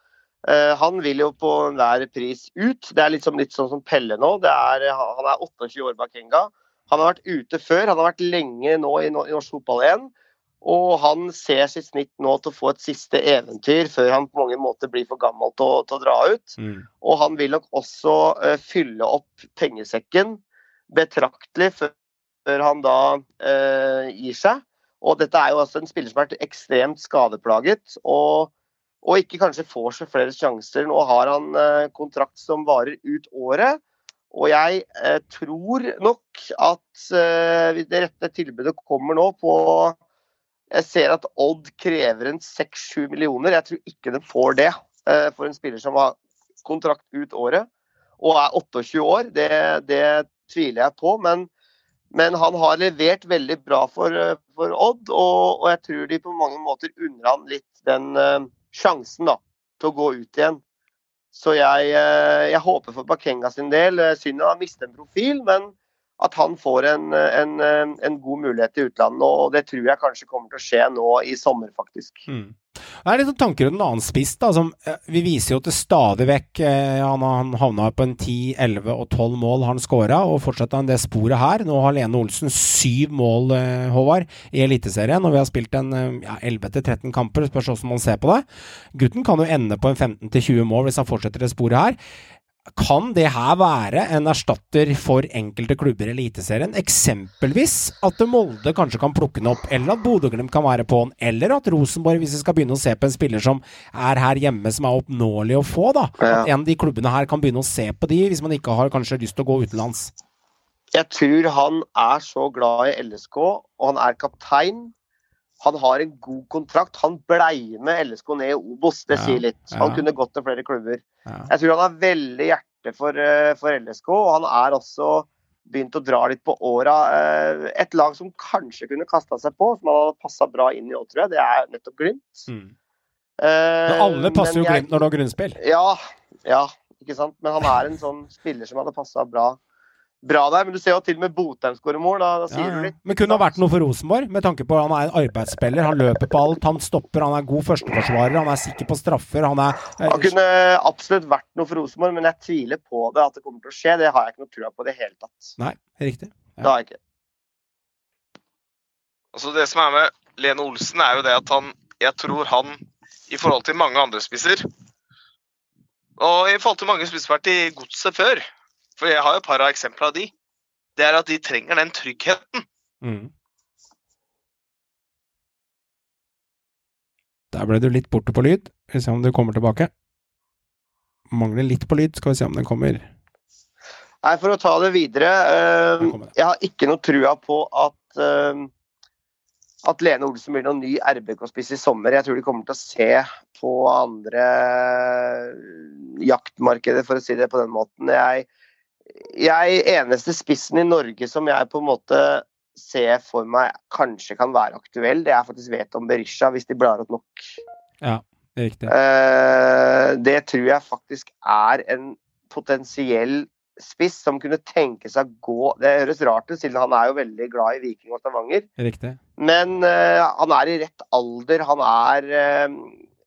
Eh, han vil jo på enhver pris ut. Det er liksom litt sånn som Pelle nå. Det er, han er 28 år bak Kenga. Han har vært ute før. Han har vært lenge nå i, no- i norsk fotball igjen. Og han ser sitt snitt nå til å få et siste eventyr før han på mange måter blir for gammel til å, til å dra ut. Og han vil nok også eh, fylle opp pengesekken betraktelig før, før han da eh, gir seg. Og dette er jo altså en spiller som har vært ekstremt skadeplaget. Og, og ikke kanskje får seg flere sjanser. Nå har han eh, kontrakt som varer ut året. Og jeg eh, tror nok at eh, det rette tilbudet kommer nå på Jeg ser at Odd krever en 6-7 millioner. Jeg tror ikke de får det eh, for en spiller som har kontrakt ut året og er 28 år. Det, det tviler jeg på. Men, men han har levert veldig bra for, eh, for Odd, og, og jeg tror de på mange måter unner han litt den uh, sjansen da, til å gå ut igjen. Så jeg, uh, jeg håper for Bakenga sin del. Synd han har mistet en profil, men at han får en, en, en god mulighet i utlandet. Og det tror jeg kanskje kommer til å skje nå i sommer, faktisk. Mm. Det er litt sånn tanker om en annen spiss. da, som eh, Vi viser jo til stadig vekk eh, Han, han havna på en 10, 11 og 12 mål han skåra, og fortsetter han det sporet her. Nå har Lene Olsen syv mål, eh, Håvard, i Eliteserien, og vi har spilt en ja, 11-13 kamper, spørs hvordan man ser på det. Gutten kan jo ende på en 15-20 mål hvis han fortsetter det sporet her. Kan det her være en erstatter for enkelte klubber i Eliteserien? Eksempelvis at Molde kanskje kan plukke den opp, eller at Bodø-Glimt kan være på den, eller at Rosenborg, hvis vi skal begynne å se på en spiller som er her hjemme, som er oppnåelig å få, da. At en av de klubbene her kan begynne å se på de, hvis man ikke har kanskje lyst til å gå utenlands. Jeg tror han er så glad i LSK, og han er kaptein. Han har en god kontrakt. Han blei med LSK ned i Obos, det Ja, sier litt. Han ja. kunne gått til flere klubber. Ja. Jeg tror han har veldig hjerte for, eh, for LSK, og han er også begynt å dra litt på åra. Eh, Et lag som kanskje kunne kasta seg på, som han hadde passa bra inn i òg, tror jeg, det er nettopp Glimt. Mm. Eh, Men alle passer jo men jeg- Glimt når du har grunnspill. Ja, ja, ikke sant. Men han er en sånn spiller som hadde passa bra, bra der. Men du ser jo til og med Botheim skårer mål, da, da sier Ja, ja. du litt. Men kunne ha vært noe for Rosenborg, med tanke på at han er en arbeidsspiller. Han løper på alt, han stopper, han er god førsteforsvarer, han er sikker på straffer, han er eh, Han kunne absolutt vært noe for Rosenborg, men jeg tviler på det at det kommer til å skje. Det har jeg ikke noe trua på i det hele tatt. Nei, riktig. Det har jeg ikke. Altså Det som er med Lene Olsen, er jo det at han Jeg tror han, i forhold til mange andre spisser Og i forhold til mange spisser som har vært i godset før, for jeg har jo et par av eksempler av de, det er at de trenger den tryggheten. Mm. Der ble du litt borte på lyd. Skal får se om du kommer tilbake. Mangler litt på lyd, skal vi se om den kommer. Nei, For å ta det videre. eh, det. jeg har ikke noe trua på at eh, at Lene Olsen blir noen ny RBK-spiss i sommer. Jeg tror de kommer til å se på andre jaktmarkeder, for å si det på den måten. Jeg, jeg eneste spissen i Norge som jeg på en måte ser for meg kanskje kan være aktuell, det er faktisk Veton Berisha, hvis de blar opp nok. Ja, Det er riktig. Uh, det tror jeg faktisk er en potensiell spiss som kunne tenke seg å gå Det høres rart ut, siden han er jo veldig glad i Viking og Stavanger. Riktig. Men uh, han er i rett alder. Han er uh,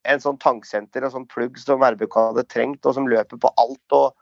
en sånn tanksenter og sånn plugg som RBK hadde trengt, og som løper på alt. og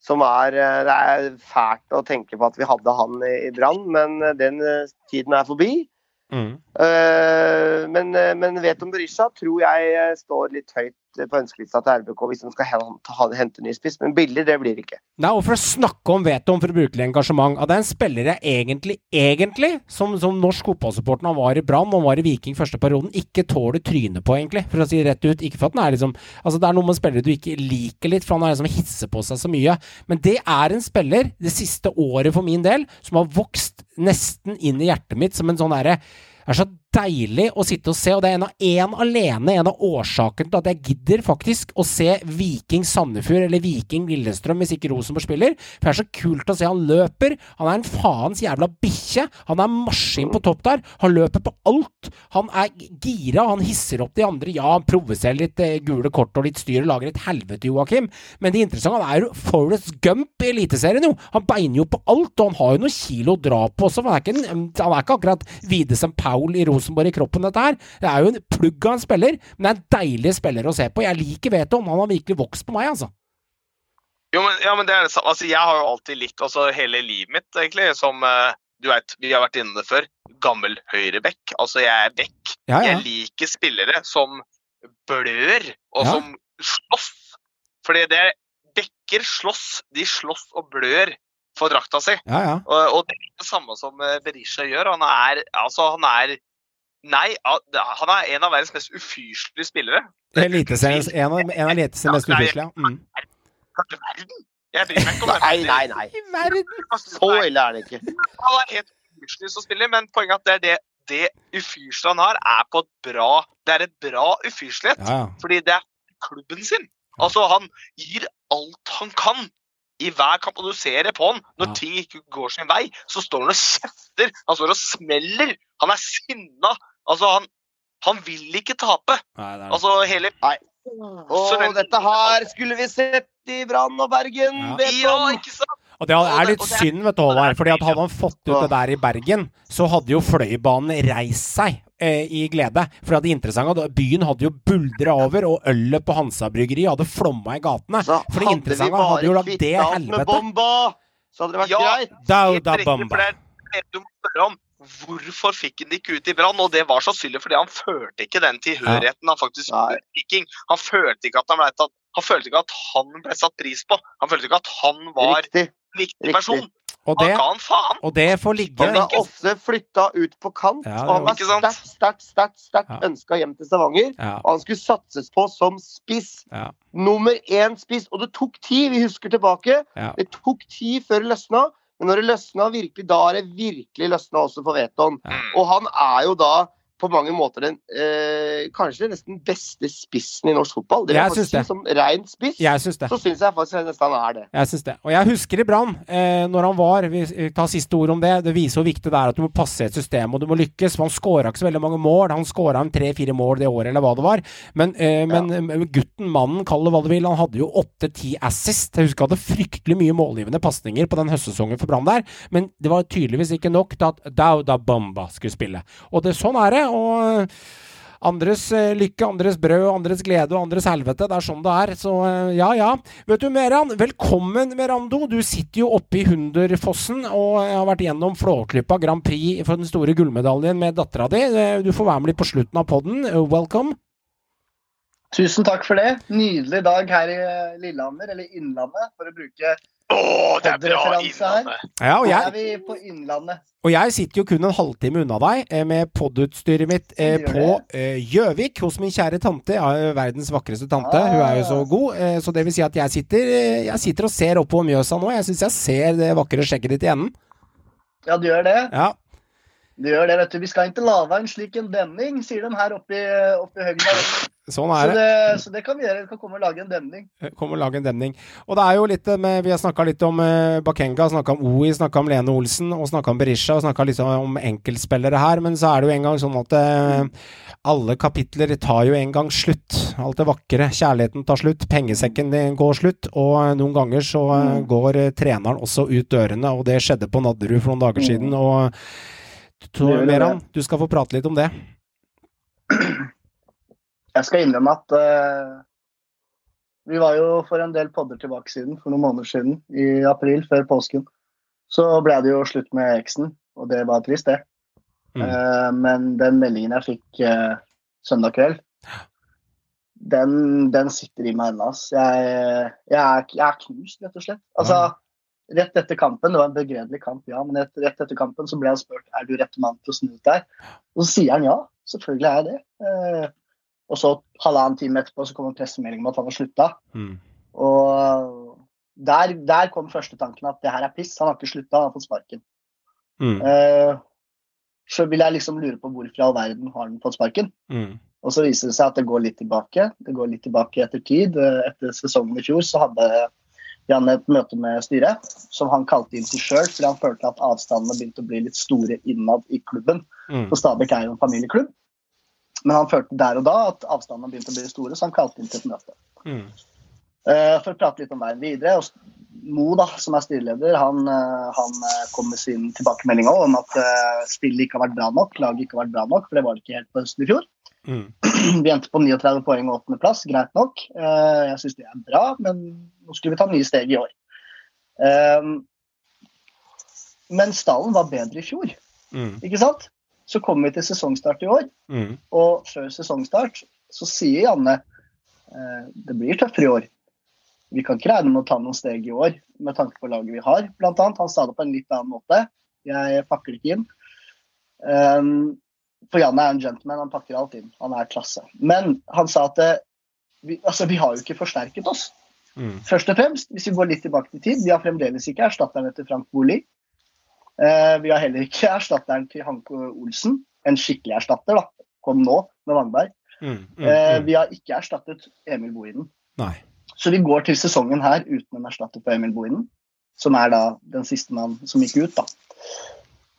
som er, eh, Det er fælt å tenke på at vi hadde han i, i Brann, men eh, den eh, tiden er forbi. Mm. Uh, men, men Veton Berisha tror jeg står litt høyt på ønskelista til RBK hvis de skal hente ny spiss, men billig det blir ikke. Nei, og for å snakke om Veton, for å bruke engasjement At det er en spiller jeg egentlig, egentlig, som, som norsk fotballsupporter han var i Brann og var i Viking første perioden, ikke tåler trynet på, egentlig. For å si det rett ut. Ikke for at den er liksom Altså, det er noe med spillere du ikke liker litt, for han er liksom hisser på seg så mye. Men det er en spiller, det siste året for min del, som har vokst nesten inn i hjertet mitt som en sånn derre er så deilig å sitte og se, og det er en av en alene en av årsakene til at jeg gidder faktisk å se Viking Sandefjord eller Viking Lillestrøm hvis ikke Rosenborg spiller. For det er så kult å se han løper. Han er en faens jævla bikkje. Han er maskin på topp der. Han løper på alt. Han er gira, han hisser opp de andre. Ja, han provoserer litt eh, gule kort og litt styr og lager et helvete, Joakim. Men det interessante han er jo Forest Gump i Eliteserien, jo. Han beiner jo på alt, og han har jo noen kilo å dra på også. Han er ikke, han er ikke akkurat Videsem Paul i Rosenborg i kroppen, dette her. Det er jo en plugg av en spiller, men det er en deilig spiller å se på. Jeg liker Veto, Han har virkelig vokst på meg, altså. Jo, men, ja, men det er det samme. Altså, jeg har jo alltid likt, altså hele livet mitt, egentlig, som uh, du vet, vi har vært inne det før, gammel høyrebekk. Altså, jeg er bekk. Ja, ja. Jeg liker spillere som blør, og som slåss. Fordi det bekker slåss. De slåss og blør for drakta si. Ja, ja. Og, og det er det samme som eh, Berisha gjør. Han er altså, han er Nei, han er en av verdens mest ufyselige spillere. Eliteseriens en av, en av Eliteseriens mest Ja, ufyselige. Mm. Kanskje verden. Jeg bryr meg ikke om det. Nei, nei, nei. I verden! Så ille er det ikke. Han er helt ufyselig som spiller, men poenget er at det er det, det ufyselige han har, er på et bra Det er et bra ufyselighet. Ja, ja. Fordi det er klubben sin. Altså, han gir alt han kan i hver kamp, og du ser det på han. Når ting ikke går sin vei, så står han og kjefter. Han står og smeller. Han er sinna. Altså, han, han vil ikke tape. Nei, det det. Altså, hele Nei. Og den- dette her skulle vi sett i Brann og Bergen, Ja. vet Ja, ikke sant? Og det er litt det synd, vet du, Håvard. fordi at hadde han fått ut det der i Bergen, så hadde jo Fløibanen reist seg eh, i glede. For det interessante at byen hadde jo buldra over, og ølet på Hansa bryggeri hadde flomma i gatene. Så For det hadde interessante hadde bare jo lagd det helvete. bomba, så hadde det vært Ja. greit. Da, riktig, bomba. det er det du må spørre om. Hvorfor fikk han det ikke ut i Brann? Og det var sannsynlig fordi han følte ikke den tilhørigheten han faktisk Viking. Han følte ikke at han ble tatt han følte ikke at han ble satt pris på. Han følte ikke at han var Riktig. en viktig riktig. person. Og Han det, ga han faen. og det får ligge Han har ofte flytta ut på kant, Ja, og han var- sterkt, sterkt, sterkt, sterkt Ja. ønska hjem til Stavanger. ja, Og han skulle satses på som spiss. Ja. Nummer én spiss. Og det tok tid, vi husker tilbake. ja. Det tok tid før det løsna, men når det løsna virkelig, da er det virkelig løsna også for Veton. Og han er jo da på mange måter den eh, kanskje nesten beste spissen i norsk fotball. Det vil Jeg jeg faktisk si, som rein spiss, Jeg syns det. så syns jeg faktisk nesten han er det. Jeg syns det. Og jeg husker i Brann, eh, når han var Vi tar siste ord om det. Det viser hvor viktig det er at du må passe et system, og du må lykkes. Han skåra ikke så veldig mange mål. Han skåra tre-fire mål det året, eller hva det var. Men, eh, men ja. gutten, mannen, kall det hva du vil, han hadde jo åtte-ti assist. Jeg husker han hadde fryktelig mye målgivende pasninger på den høstsesongen for Brann der, men det var tydeligvis ikke nok til at Dauda Bamba skulle spille. Og det, sånn er det. Og Andres eh, lykke, andres brød, andres glede og andres helvete. Det er sånn det er. Så eh, ja, ja. Vet du, Meran, velkommen, Merando. Du sitter jo oppe i Hunderfossen og har vært gjennom Flåklypa Grand Prix for den store gullmedaljen med dattera di. Eh, Du får være med litt på slutten av podden. Eh, Welcome. Tusen takk for det. Nydelig dag her i Lillehammer, eller Innlandet, for å bruke Å, det er bra innlandet. Ja, og Nå er vi på Innlandet. og jeg sitter jo kun en halvtime unna deg eh, med podutstyret mitt eh, på eh, Gjøvik hos min kjære tante. Ja, verdens vakreste tante. Hun er jo så god. eh, Så det vil si at jeg sitter, eh, jeg sitter og ser oppover Mjøsa nå. Jeg syns jeg ser det vakre skjegget ditt i enden. Ja, du gjør det? Ja. Det gjør det, vet du. Vi skal ikke lage en slik en demning, sier de her oppe i, oppe i Høgna. Sånn Så er det. det, så det kan vi gjøre. Vi kan komme og lage en demning. Komme og lage en demning. Og det er jo litt med, Vi har snakka litt om eh, Bakenga, snakka om OI, snakka om Lene Olsen og snakka om Berisha og snakka litt om enkeltspillere her, men så er det jo en gang sånn at eh, alle kapitler tar jo en gang slutt. Alt det vakre. Kjærligheten tar slutt, pengesekken går slutt, og eh, noen ganger så eh, går eh, treneren også ut dørene, og det skjedde på Nadderud for noen dager siden. og Tor. Meran, du skal få prate litt om det. Jeg skal innrømme at uh, vi var jo for en del podder tilbake siden, for noen måneder siden, i april, før påsken. Så ble det jo slutt med eksen, og det var trist, det. Mm. Uh, men den meldingen jeg fikk uh, søndag kveld, den, den sitter i meg ennå. Jeg, jeg, jeg er knust, rett og slett. Altså, Rett etter kampen, det var en begredelig kamp, ja, men rett, rett etter kampen så ble han spurt er du rett mann til å snu ut der. Og så sier han ja, selvfølgelig er jeg det. Eh, og så halvannen time etterpå så kom en pressemelding om at han har slutta. Mm. Og der, der kom første tanken at det her er piss. Han har ikke slutta, han har fått sparken. Mm. Eh, så vil jeg liksom lure på hvorfor i all verden har han fått sparken. Mm. Og så viser det seg at det går litt tilbake. Det går litt tilbake etter tid. Eh, Etter sesongen i fjor så hadde Janne et møte med styret som han kalte inn til sjøl, fordi han følte at avstandene begynte å bli litt store innad i klubben. Mm. For Stabæk er jo en familieklubb. Men han følte der og da at avstandene begynte å bli store, så han kalte inn til et møte. Mm. Uh, for å prate litt om veien videre. Og Mo, da, som er styreleder, han, eh, han eh, kom med sin tilbakemelding om at uh, spillet ikke har vært bra nok, laget ikke har vært bra nok, for det var det ikke helt på høsten i fjor. Mm. Vi endte på 39 poeng og åttendeplass, greit nok. Eh, jeg syns det er bra, men nå skulle vi ta nye steg i år. Eh, men stallen var bedre i fjor, Mm. ikke sant? Så kommer vi til sesongstart i år, Mm. og før sesongstart så sier Janne eh, det blir tøffere i år. Vi kan ikke regne med å ta noen steg i år med tanke på laget vi har, annet. Han sa det på en litt annen måte. Jeg pakker det ikke inn. Um, for Janne er en gentleman, han pakker alt inn. Han er klasse. Men han sa at det, vi, altså, vi har jo ikke forsterket oss. Mm. Først og fremst, hvis vi går litt tilbake til tid, vi har fremdeles ikke erstatteren til Frank Boli. Eh, vi har heller ikke erstatteren til Hanke Olsen, en skikkelig erstatter, da. Kom nå med Vangberg. Mm. Mm. Eh, Mm. vi har ikke erstattet Emil Bohinen. Så vi går til sesongen her uten en erstatter på Emil Bohinen, som er da den siste mann som gikk ut. da.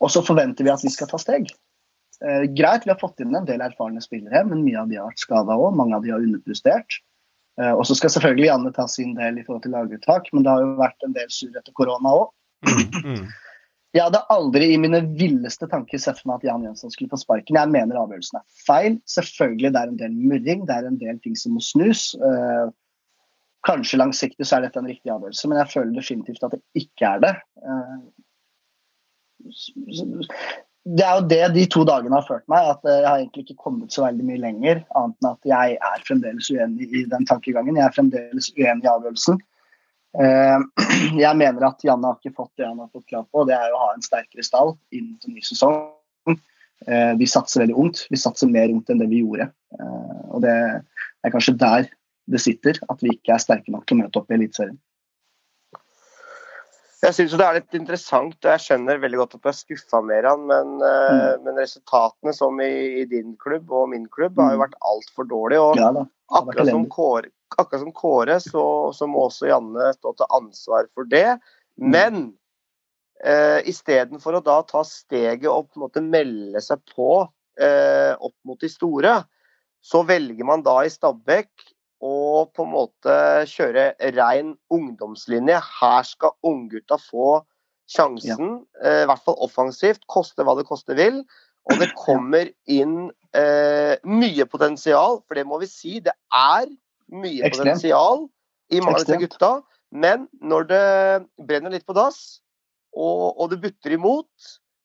Og så forventer vi at vi skal ta steg. Eh, greit, vi har fått inn en del erfarne spillere, men mye av de har vært skada òg. Mange av de har underprestert. Eh, og så skal selvfølgelig Janne ta sin del i forhold til laguttak, men det har jo vært en del sur etter korona òg. Mm. Jeg hadde aldri i mine villeste tanker sett for meg at Jan Jønsson skulle få sparken. Jeg mener avgjørelsen er feil. Selvfølgelig, det er en del murring, det er en del ting som må snus. Eh, kanskje langsiktig så er dette en riktig avgjørelse, men jeg føler definitivt at det ikke er det. Eh, det er jo det de to dagene har ført meg, at eh, jeg har egentlig ikke kommet så veldig mye lenger, annet enn at jeg er fremdeles uenig i den tankegangen. Jeg er fremdeles uenig i avgjørelsen. Eh, Jeg mener at Janne har ikke fått det han har fått krav på, det er å ha en sterkere stall inn til ny sesong. Eh, Vi satser veldig ungt. Vi satser mer ungt enn det vi gjorde. Og det er kanskje der det sitter, at vi ikke er sterke nok til å møte opp i Eliteserien. Jeg syns det er litt interessant, og jeg skjønner veldig godt at du er skuffa med han, men, mm. men resultatene som i, i din klubb og min klubb har jo Mm. vært altfor dårlige. Og Ja akkurat som. Kåre, akkurat som Kåre så, så må også Janne stå til ansvar for det. Mm. Men eh, istedenfor å da ta steget og på en måte melde seg på eh, opp mot de store, så velger man da i Stabæk å på en måte kjøre rein ungdomslinje. Her skal unggutta få sjansen, eh, i hvert fall offensivt, koste hva det koste vil. Og det kommer inn eh, mye potensial, for det må vi si. Det er mye Ekstremt. potensial i mange av disse gutta. Men når det brenner litt på dass, og, og det butter imot,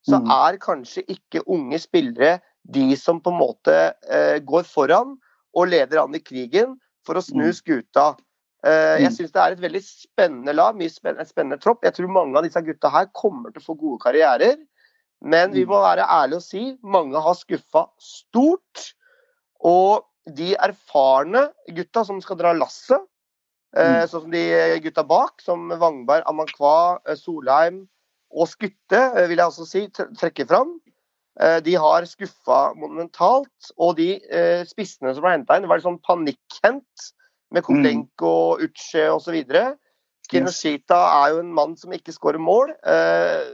så Mm. er kanskje ikke unge spillere de som på en måte eh, går foran og leder an i krigen for å snu Mm. skuta. Eh, jeg Mm. syns det er et veldig spennende lag, mye spennende, en spennende tropp. Jeg tror mange av disse gutta her kommer til å få gode karrierer. Men vi Mm. må være ærlige og si mange har skuffa stort. Og de erfarne gutta som skal dra lasset, eh, sånn som de gutta bak, som Vangberg, Amankwa, eh, Solheim og Skutte, vil jeg også si, trekker trekke fram. Eh, De har skuffa monumentalt. Og de eh, spissene som ble henta inn, var litt sånn panikkhent. Med Kolenko, Uche osv. Kinoshita er jo en mann som ikke skårer mål. Eh,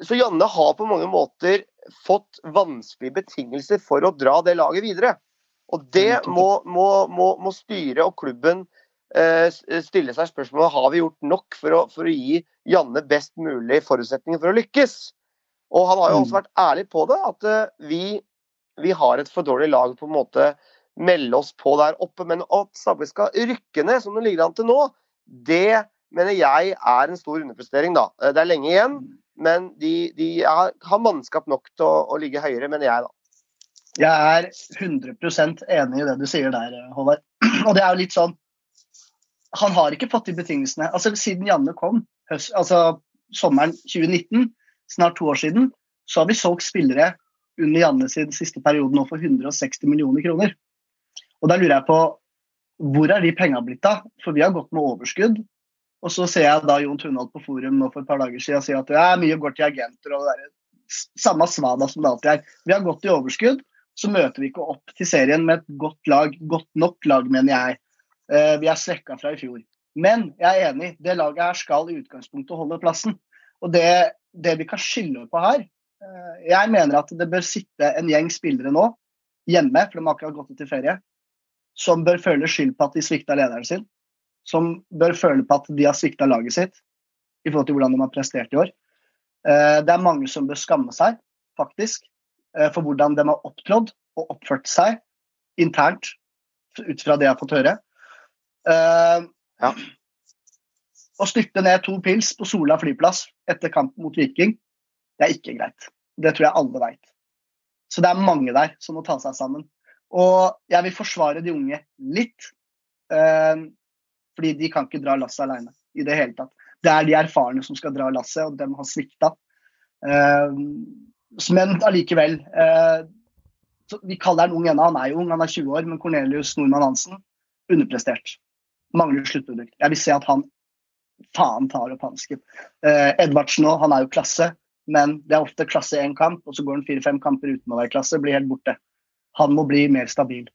Så Janne har på mange måter fått vanskelige betingelser for å dra det laget videre. Og det må, må, må, må styret og klubben eh, stille seg spørsmålet har vi gjort nok for å, for å gi Janne best mulig forutsetninger for å lykkes. Og han har jo også vært ærlig på det, at eh, vi, vi har et for dårlig lag på en måte melde oss på der oppe. Men at Stabæk skal rykke ned, som det ligger an til nå, det mener jeg er en stor underprestering. da. Eh, Det er lenge igjen, men de, de er, har mannskap nok til å, å ligge høyere, mener jeg. da. Jeg er 100% enig i det du sier der, Håvard. Og det er jo litt sånn Han har ikke fått de betingelsene. Altså Siden Janne kom, høst, altså sommeren 2019, snart to år siden, så har vi solgt spillere under Janne sin siste periode nå for 160 millioner kroner. Og da lurer jeg på hvor er de penga blitt av? For vi har gått med overskudd. Og så ser jeg da Jon Tunholt på forum nå for et par dager siden si at det er mye går til agenter og det der, samme svada som det alltid er. Vi har gått i overskudd, så møter vi ikke opp til serien med et godt lag, godt nok lag, mener jeg. Eh, vi er svekka fra i fjor. Men jeg er enig, det laget her skal i utgangspunktet holde plassen. Og det, det vi kan skylde på her eh, Jeg mener at det bør sitte en gjeng spillere nå hjemme, for de har akkurat gått ut i ferie, som bør føle skyld på at de svikta lederen sin. Som bør føle på at de har svikta laget sitt i forhold til hvordan de har prestert i år. Eh, Det er mange som bør skamme seg, faktisk, eh, for hvordan de har opptrådt og oppført seg internt, ut fra det jeg har fått høre. Ja. Å styrte ned to pils på Sola flyplass etter kampen mot Viking, det er ikke greit. Det tror jeg alle veit. Så det er mange der som må ta seg sammen. Og jeg vil forsvare de unge litt. eh, fordi de kan ikke dra lasset alene i det hele tatt. Det er de erfarne som skal dra lasset, og dem har svikta. Eh, men allikevel eh, Vi kaller han ung ennå, han er jo ung, han er 20 år, men Cornelius Nordmann Hansen underprestert. Mangler sluttprodukt. Jeg vil se at han faen tar opp hansken. Eh, Edvardsen òg, han er jo klasse, men det er ofte klasse én kamp, og så går han fire-fem kamper uten å være klasse, blir helt borte. Han må bli mer stabil.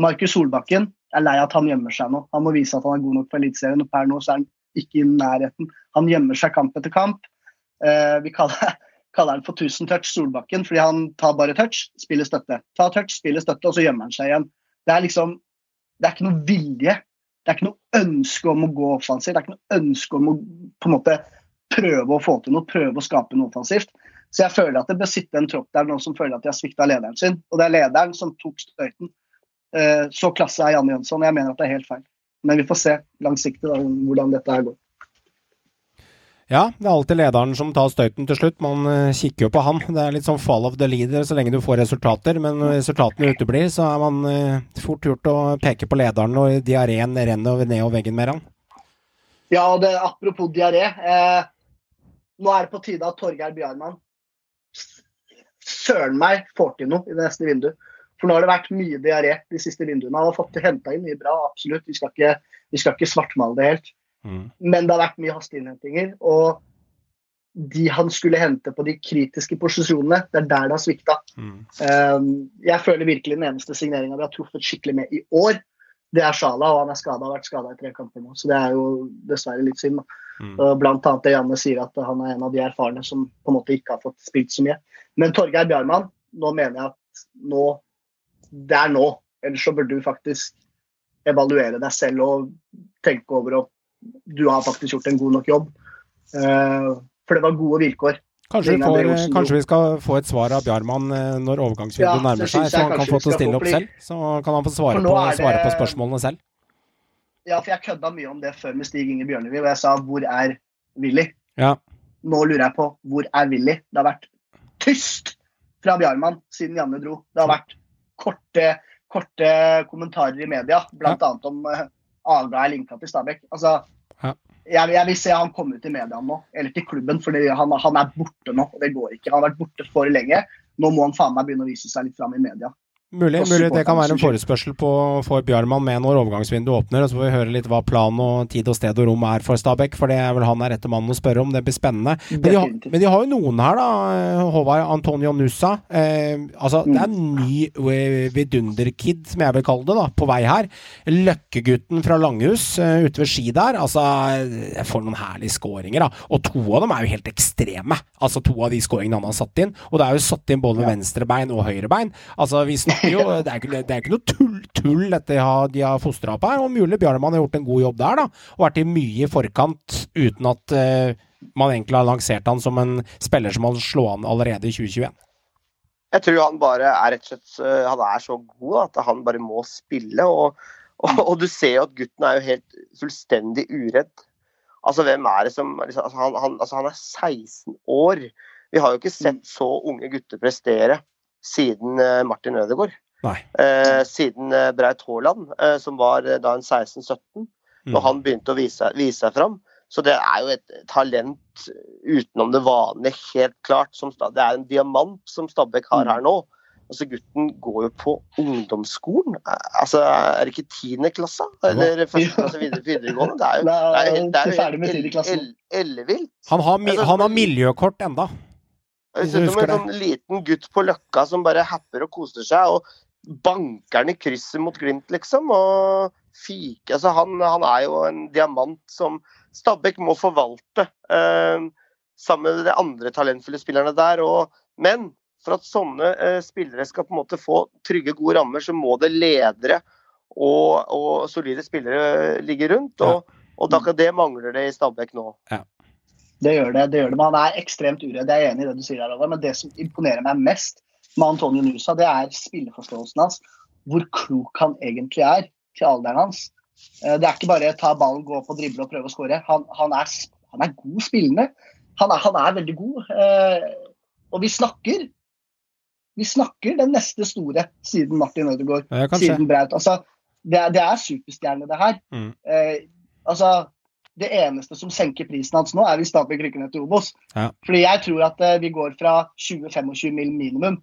Markus Solbakken er lei at han gjemmer seg nå. Han må vise at han er god nok for Eliteserien, og per nå så er han ikke i nærheten. Han gjemmer seg kamp etter kamp. Eh, vi kaller, kaller han for 1000 touch Solbakken, fordi han tar bare touch, spiller støtte. Ta touch, spiller støtte, og så gjemmer han seg igjen. Det er liksom Det er ikke noe vilje. Det er ikke noe ønske om å gå offensivt. Det er ikke noe ønske om å på en måte prøve å få til noe, prøve å skape noe offensivt. Så jeg føler at det bør sitte en tropp der nå som føler at de har svikta lederen sin. Og det er lederen som tok støyten. Eh, Så klasse er Janne Jønsson. Jeg mener at det er helt feil. Men vi får se langsiktig da, hvordan dette her går. Ja, det er alltid lederen som tar støyten til slutt. Man eh, kikker jo på han. Det er litt sånn fall of the leader så lenge du får resultater, men når resultatene uteblir, så er man eh, fort gjort å peke på lederen og diareen renner ned over veggen med han. Ja, og det, apropos diaré. Eh, nå er det på tide at Torgeir Bjarmann søren meg får til noe i det neste vinduet. For nå har det vært mye diaré de siste vinduene. Han har fått henta inn mye bra, absolutt. Vi skal ikke, vi skal ikke svartmale det helt. Men det har vært mye hasteinnhentinger. Og de han skulle hente på de kritiske posisjonene, det er der det har svikta. Um, jeg føler virkelig den eneste signeringa vi har truffet skikkelig med i år, det er Sjala, og han er skada, har vært skada i tre kamper nå. Så det er jo dessverre litt synd. Og Blant annet det Janne sier, at han er en av de erfarne som på en måte ikke har fått spilt så mye. Men Torgeir Bjarmann, nå mener jeg at nå Det er nå. Ellers så burde du faktisk evaluere deg selv og tenke over om du har faktisk gjort en god nok jobb. Eh, for det var gode vilkår. Kanskje får, kanskje vi skal få et svar av Bjarmann eh, når Ja, overgangsvinduet det nærmer seg, så han kan få til å stille opp selv. Så kan han få svare, på, det- svare på spørsmålene selv. Ja, for jeg kødda mye om det før med Stig Inge Bjørnevi, og jeg sa 'hvor er Willy'? Ja. Nå lurer jeg på hvor er Willy? Det har vært tyst fra Bjarmann siden Janne dro. Det har vært korte, korte kommentarer i media, bl.a. annet om uh, Aga er linka til Stabæk. Altså, Ja. jeg, jeg vil se han komme ut i media nå, eller til klubben, for han, han er borte nå. og Det går ikke. Han har vært borte for lenge. Nå må han faen meg begynne å vise seg litt fram i media. Mulig, mulig det kan være en forespørsel på, for Bjarmann med når overgangsvinduet åpner. og Så får vi høre litt hva plan og tid og sted og rom er for Stabæk, for det er vel han er rette mannen å spørre om. Det blir spennende. Men de, har, men de har jo noen her, da. Håvard Antonio Nussa. Eh, altså, det er en ny eh, vidunderkid, som jeg vil kalle det, da, på vei her. Løkkegutten fra Langhus eh, ute ved ski der. Altså, får noen herlige skåringer, da. Og to av dem er jo helt ekstreme. Altså to av de skåringene han har satt inn. Og det er jo satt inn både med venstre og høyrebein. Altså, vi snakker jo Det er ikke, det er ikke noe tull, tull dette de har, fostra opp her. Og mulig Bjarmann har gjort en god jobb der, da. Og vært i mye i forkant uten at uh, man egentlig har lansert han som en spiller som man slå an allerede i 2021. Jeg tror han bare er rett og slett øh, Han er så god at han bare må spille. Og, og, og du ser jo at gutten er jo helt fullstendig uredd. Altså, hvem er det som liksom, altså, han, han, altså, han er 16 år. Vi har jo ikke sett så unge gutter prestere siden øh, Martin Ødegaard. Eh, siden eh, Braut Haaland, eh, som var eh, da en 16-17, Mm. når han begynte å vise, vise seg fram. Så det er jo et talent utenom det vanlige, helt klart. Som, det er en diamant som Stabæk har her nå. Altså Gutten går jo på ungdomsskolen. Eh, Altså, Er det ikke tiende klasse? Eller første klasse videre, videregående? Det er jo, det er det er tiende klasse. el- el- ellevilt. Han har, Altså, han har miljøkort enda. Jeg ser ut som en sånn liten gutt på Løkka som bare happer og koser seg. og banker han i krysset mot Glimt, liksom. Og fike altså han, han er jo en diamant som Stabæk må forvalte. Eh, sammen med de andre talentfulle spillerne der. Og, men for at sånne eh, spillere skal på en måte få trygge, gode rammer, så må det ledere og, og solide spillere ligge rundt. Og, og da, det mangler det i Stabæk nå. Det gjør det. det gjør det, men Han er ekstremt uredd. Jeg er enig i det du sier. der, Men det som imponerer meg mest med Antonio Nusa, det er spilleforståelsen hans. Hvor klok han egentlig er til alderen hans. Eh, Det er ikke bare ta ballen, gå opp og drible og prøve å skåre. Han, han, er, han er god spillende. Han er, han er veldig god. Eh, Og vi snakker vi snakker den neste store siden Martin Ødegaard, Ja, siden Braut. Altså, det, er, det er superstjerne, det her. Mm. Eh, altså, det eneste som senker prisen hans nå, er hvis Stabæk rykker ned til Obos. Ja. Fordi jeg tror at eh, vi går fra 20-25 mil minimum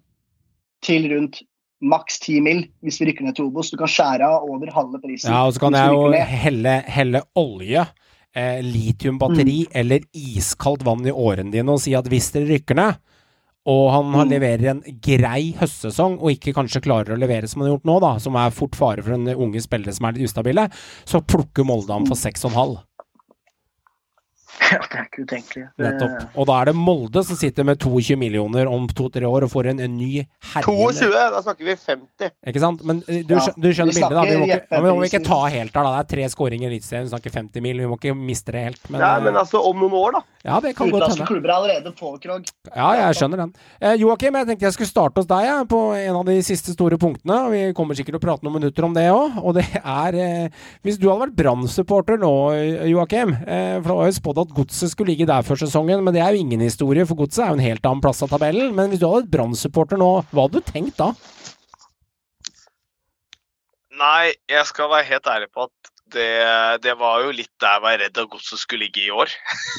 til rundt maks 10 mil hvis vi rykker ned til Obos. Du kan skjære av over halve prisen. Ja, og så kan jeg jo helle, helle olje, eh, litiumbatteri Mm. eller iskaldt vann i årene dine og si at hvis dere rykker ned, og han har Mm. leverer en grei høstsesong, og ikke kanskje klarer å levere som han har gjort nå, da, som er fort fare for en unge spillere som er litt ustabile, så plukker Molde ham for Mm. 6,5. Ja, det er ikke utenkelig. Nettopp. Og da er det Molde som sitter med 22 millioner om to-tre år og får en, en ny herre 22, da snakker vi 50. Ikke sant? Men eh, du, Ja, du skjønner bildet, da. Vi må, ikke, ja, vi må ikke ta helt av da. Det er tre skåringer i Eliteserien, vi snakker 50 mil. Vi må ikke miste det helt. Men, Nei, eh, men altså, om noen år, da. ja, det kan godt Utenlandske hende. klubber er allerede på, Krog. Ja, jeg skjønner den. Eh, Joakim, jeg tenkte jeg skulle starte hos deg jeg, på en av de siste store punktene. Vi kommer sikkert til å prate noen minutter om det òg. Og det er eh, Hvis du hadde vært Brann-supporter nå, Joakim eh, For det var jo spådd at Godset skulle ligge der før sesongen, men det er jo ingen historie, for Godset er jo en helt annen plass av tabellen. Men hvis du hadde et Brann-supporter nå, hva hadde du tenkt da? Nei, jeg skal være helt ærlig på at det, det var jo litt der jeg var redd at godset skulle ligge i år.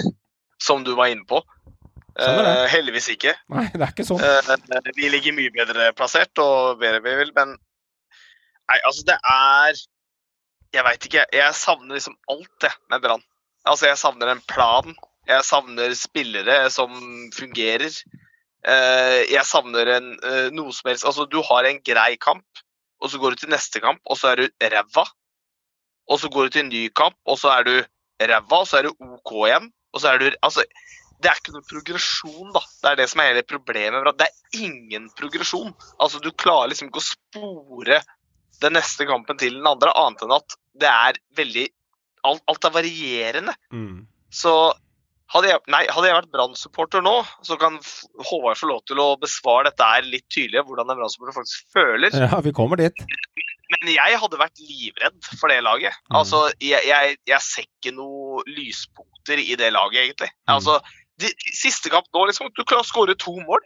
Som du var inne på. Skjønner. Eh, heldigvis ikke. Nei, det er ikke sånn. Eh, vi ligger mye bedre plassert og bedre vi vil, men Nei, altså, det er Jeg veit ikke. Jeg savner liksom alt, det, med Brann. Altså, jeg savner en plan. Jeg savner spillere som fungerer. Eh, jeg savner en, eh, noe som helst Altså, du har en grei kamp, og så går du til neste kamp, og så er du ræva. Og så går du til en ny kamp, og så er du ræva, og så er du OK igjen. Og så er du Altså, det er ikke noe progresjon, da. Det er det som er hele problemet. Det er ingen progresjon. Altså, du klarer liksom ikke å spore den neste kampen til den andre, annet enn at det er veldig Alt, alt er varierende. Mm. Så hadde jeg, nei, hadde jeg vært Brann-supporter nå, så kan Håvard få lov til å besvare dette her litt tydeligere, hvordan en Brann-supporter faktisk føler. Ja, vi kommer dit. Men jeg hadde vært livredd for det laget. Mm. Altså, jeg, jeg, jeg ser ikke noe lyspunkter i det laget, egentlig. Mm. Altså, de, siste kamp nå, liksom, du klarer å skåre to mål.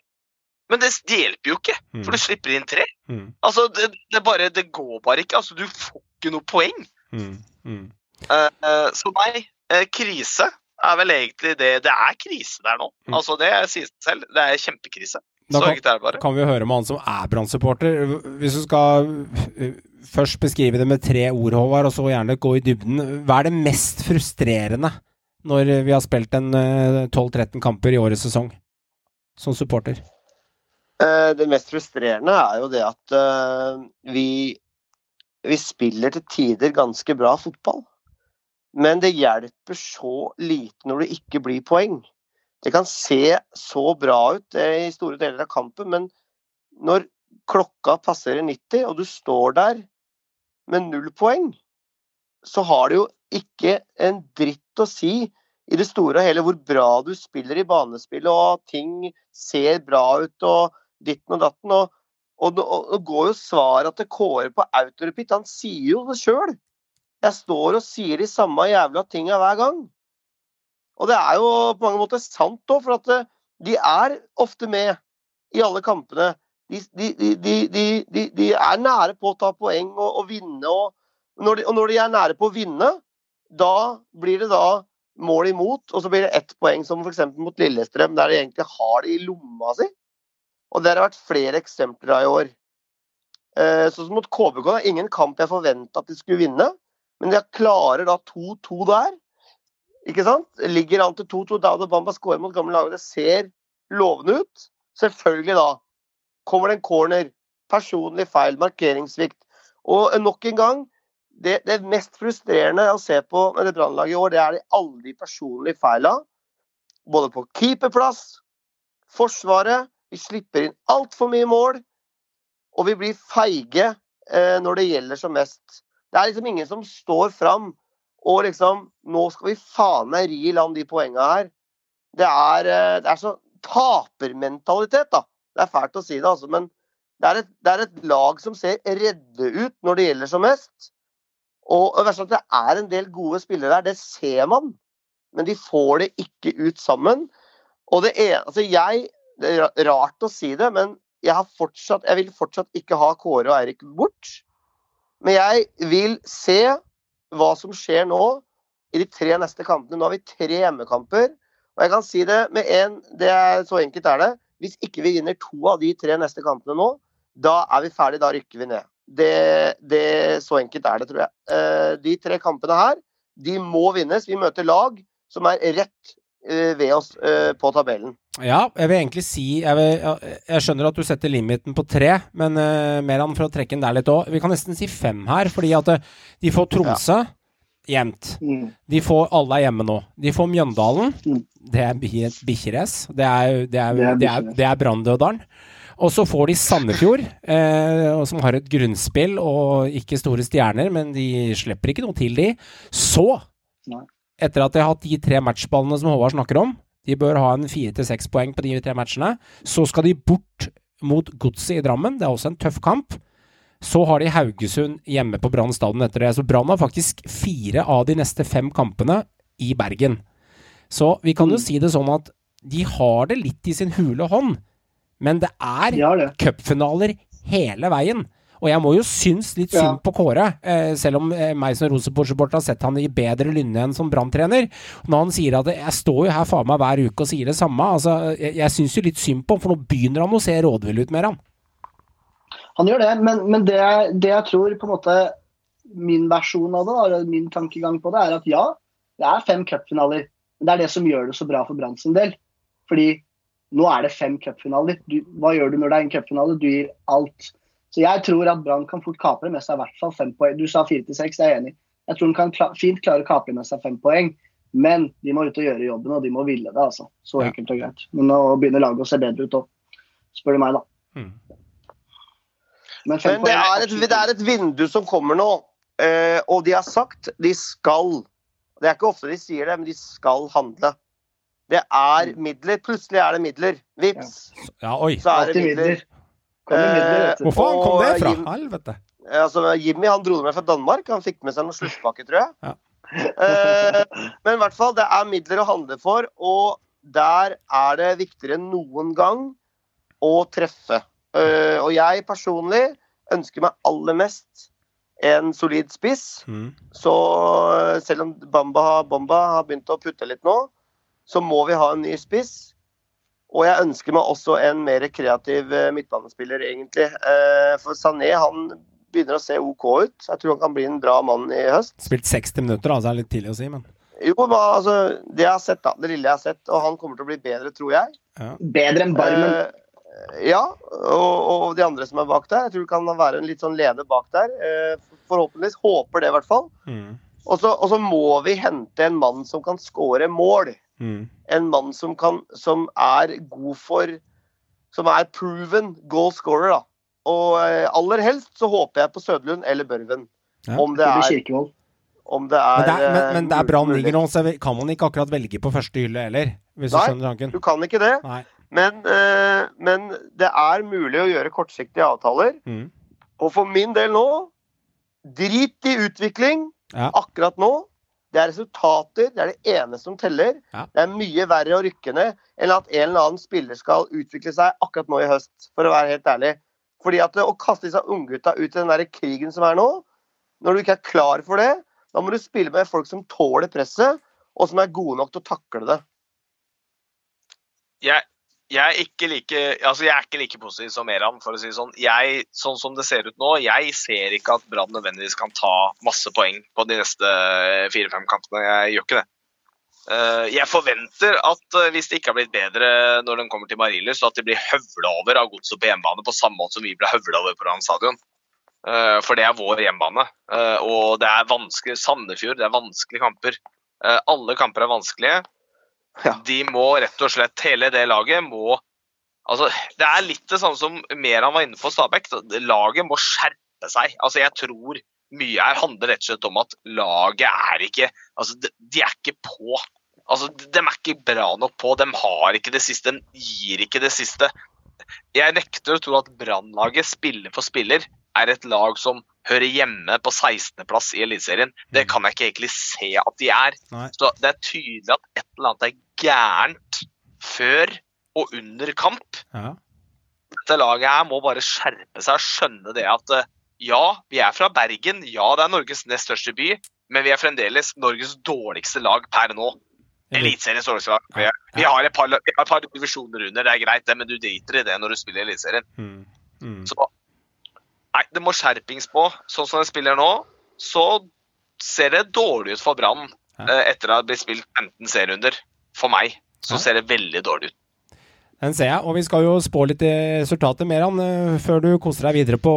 Men det, det hjelper jo ikke, Mm. for du slipper inn tre. Mm. Altså, det, det, bare, det går bare ikke. Altså, du får ikke noe poeng. Mm. Mm. Eh, eh, så nei, eh, krise er vel egentlig det Det er krise der nå. Mm. Altså, det sier seg selv. Det er kjempekrise. Da kan, er det bare. kan vi høre med han som er Brann-supporter. Hvis du skal uh, først beskrive det med tre ord, Håvard, og så gjerne gå i dybden. Hva er det mest frustrerende når vi har spilt en uh, 12-13 kamper i årets sesong, som supporter? Eh, Det mest frustrerende er jo det at vi, vi spiller til tider ganske bra fotball. Men det hjelper så lite når det ikke blir poeng. Det kan se så bra ut eh, i store deler av kampen, men når klokka passerer 90, og du står der med null poeng, så har det jo ikke en dritt å si i det store og hele hvor bra du spiller i banespillet, og ting ser bra ut og ditten og datten. Og, og, går jo svaret til Kåre på autorepeat. Han sier jo det sjøl. Jeg står og sier de samme jævla tinga hver gang. Og det er jo på mange måter sant òg, for at eh, de er ofte med i alle kampene. De, de, de, de, er nære på å ta poeng og, og vinne. Og når, og når de er nære på å vinne, da blir det da mål imot, og så blir det ett poeng, som f.eks. mot Lillestrøm, der de egentlig har det i lomma si. Og det har vært flere eksempler av i år. Eh, Sånn som mot KBK, det er ingen kamp jeg forventa at de skulle vinne, men de klarer da 2-2 der. Ikke sant? Ligger an til 2-2. Dauda Bamba skårer mot gamle laget. Det ser lovende ut. Selvfølgelig da kommer det en corner. Personlig feil, markeringssvikt. Og nok en gang, det, det mest frustrerende å se på med det brannlaget i år, det er de alle de personlige feila. Både på keeperplass, Forsvaret. Vi slipper inn altfor mye mål. Og vi blir feige eh, når det gjelder som mest. Det er liksom ingen som står fram og liksom Nå skal vi faen meg ri i land de poenga her. Det er, eh, det er så tapermentalitet, da. Det er fælt å si det, altså, men det er, et, det er et lag som ser redde ut når det gjelder som mest. Og det er en del gode spillere der, det ser man. Men de får det ikke ut sammen. Og det er, altså jeg, det er rart å si det, men jeg, har fortsatt, jeg vil fortsatt ikke ha Kåre og Eirik bort. Men jeg vil se hva som skjer nå i de tre neste kampene. Nå har vi tre hjemmekamper. Og jeg kan si det med er, så enkelt er det. Hvis ikke vi vinner to av de tre neste kampene nå, da er vi ferdig, da rykker vi ned. Det, det, så enkelt er det, tror jeg. Eh, de tre kampene her, de må vinnes. Vi møter lag som er rett ved oss eh, på tabellen. Ja, jeg vil egentlig si Jeg, vil, jeg, skjønner at du setter limiten på tre, men uh, Meran, for å trekke den der litt òg Vi kan nesten si fem her, fordi at eh, de får Tromsø jevnt. Mm. De får alle er hjemme nå. De får Mjøndalen. Mm. Det er bikkjerace. Det er, det er, Det er det er, det er Branndødalen. Og så får de Sandefjord, eh, som har et grunnspill og ikke store stjerner, men de slipper ikke noe til, de. Så, Nei. Etter at de har hatt de tre matchballene som Håvard snakker om, de bør ha en fire til seks poeng på de tre matchene, så skal de bort mot Godset i Drammen. Det er også en tøff kamp. Så har de Haugesund hjemme på Brann stadion etter det. Så Brann har faktisk fire av de neste fem kampene i Bergen. Så vi kan jo Mm. si det sånn at de har det litt i sin hule hånd, men det er cupfinaler hele veien. Og jeg må jo synes litt Ja. synd på Kåre, eh, selv om eh, meg som Rosenborg-supporter har sett han i bedre lynne enn som Brann-trener. Når han sier at jeg står jo her faen meg hver uke og sier det samme. Altså, jeg, jeg syns jo litt synd på ham, for nå begynner han å se rådvill ut mer, han. Han gjør det, men, men det, det jeg tror på en måte min versjon av det, da, eller min tankegang på det, er at ja, det er fem cupfinaler. Men det er det som gjør det så bra for Brann sin del. Fordi nå er det fem cupfinaler. Hva gjør du når det er en cupfinale? Du gir alt. Så jeg tror at Brann kan fort kapre med seg i hvert fall fem poeng. Du sa fire til seks, jeg er enig. Jeg tror de kan kla fint klare å kapre med seg fem poeng. Men de må ut og gjøre jobben, og de må ville det. altså. Så Ja. enkelt og greit. Men nå begynner laget å se bedre ut òg, spør du meg, da. Mm. Men, Men det er, et, det er et vindu som kommer nå, eh, og de har sagt de skal. Det er ikke ofte de sier det, men de skal handle. Det er midler. Plutselig er det midler. Vips, Ja, oi. så er det midler. Midler. Du. Hvor faen kom det fra? Jim- Helvete. Eh, Altså, Jimmy han dro det med fra Danmark. Han fikk med seg noen sluttpakke, tror jeg. Ja. Eh, men i hvert fall, det er midler å handle for, og der er det viktigere enn noen gang å treffe. Eh, og jeg personlig ønsker meg aller mest en solid spiss. Mm. Så eh, selv om Bamba, Bomba har begynt å putte litt nå, så må vi ha en ny spiss. Og jeg ønsker meg også en mer kreativ eh, midtbanespiller, egentlig. Eh, For Sané han begynner å se OK ut. Jeg tror han kan bli en bra mann i høst. Spilt 60 minutter, altså. Det er litt tidlig å si, men Jo, men altså, det jeg har sett, da. Det lille jeg har sett. Og han kommer til å bli bedre, tror jeg. Bedre enn Barmen. Eh, ja, og, og de andre som er bak der. Jeg tror det kan være en litt sånn leder bak der. Eh, forhåpentligvis. Håper det, i hvert fall. mm. Og så, og så må vi hente en mann som kan skåre mål. Mm. En mann som, kan, som er god for Som er proven goal scorer, da. Og eh, aller helst så håper jeg på Sødlund eller Børven. Ja. Om det er, om det Men er, det er, men, eh, men det er Brann ligger nå, så kan man ikke akkurat velge på første hylle heller, hvis du Nei. skjønner tanken. Du kan ikke det. Men, uh, men det er mulig å gjøre kortsiktige avtaler. Mm. Og for min del nå Drit i utvikling Ja. akkurat nå. Det er resultater. Det er det ene som teller. Ja. Det er mye verre å rykke ned enn at en eller annen spiller skal utvikle seg akkurat nå i høst, for å være helt ærlig. Fordi at Å kaste disse unggutta ut i den der krigen som er nå, når du ikke er klar for det, da må du spille med folk som tåler presset, og som er gode nok til å takle det. jeg, jeg, er ikke like, altså jeg er ikke like positiv som Eran, for å si sånn. Jeg, sånn som det ser ut nå, jeg ser ikke at Brann nødvendigvis kan ta masse poeng på de neste fire-fem kampene. Jeg gjør ikke det. Eh, Jeg forventer at eh, hvis det ikke har blitt bedre når den kommer til Marienlyst, at de blir høvla over av godset på hjemmebane på samme måte som vi ble høvla over på Brann stadion. Eh, For det er vår hjemmebane. Eh, Og det er vanskelig. Sandefjord, det er vanskelige kamper. Eh, Alle kamper er vanskelige. Ja. De må rett og slett, hele det laget må altså, Det er litt det samme som Meran var inne på Stabæk. Laget må skjerpe seg. Altså, jeg tror mye her handler rett og slett om at laget er ikke altså, de, de er ikke på. Altså, De er ikke bra nok på. De har ikke det siste. De gir ikke det siste. Jeg nekter å tro at Brannlaget, spiller for spiller, er et lag som hører hjemme på 16.-plass i Eliteserien. Det kan jeg ikke egentlig se at de er. Nei. Så det er tydelig at et eller annet er gærent før og under kamp. Ja. Dette laget her må bare skjerpe seg og skjønne det at eh, ja, vi er fra Bergen, ja, det er Norges nest største by, men vi er fremdeles Norges dårligste lag per nå. Eliteseriens dårligste lag. Vi, vi, har et par, vi har et par divisjoner under, det er greit, det, men du driter i det når du spiller Eliteserien. Mm. Mm. Så Nei, det må skjerpings på. Sånn som de spiller nå, så ser det dårlig ut for Brann at etter å ha blitt spilt 15 serierunder. For meg så ser det veldig dårlig ut. Den ser jeg, og vi skal jo spå litt resultater mer eh, før du koser deg videre på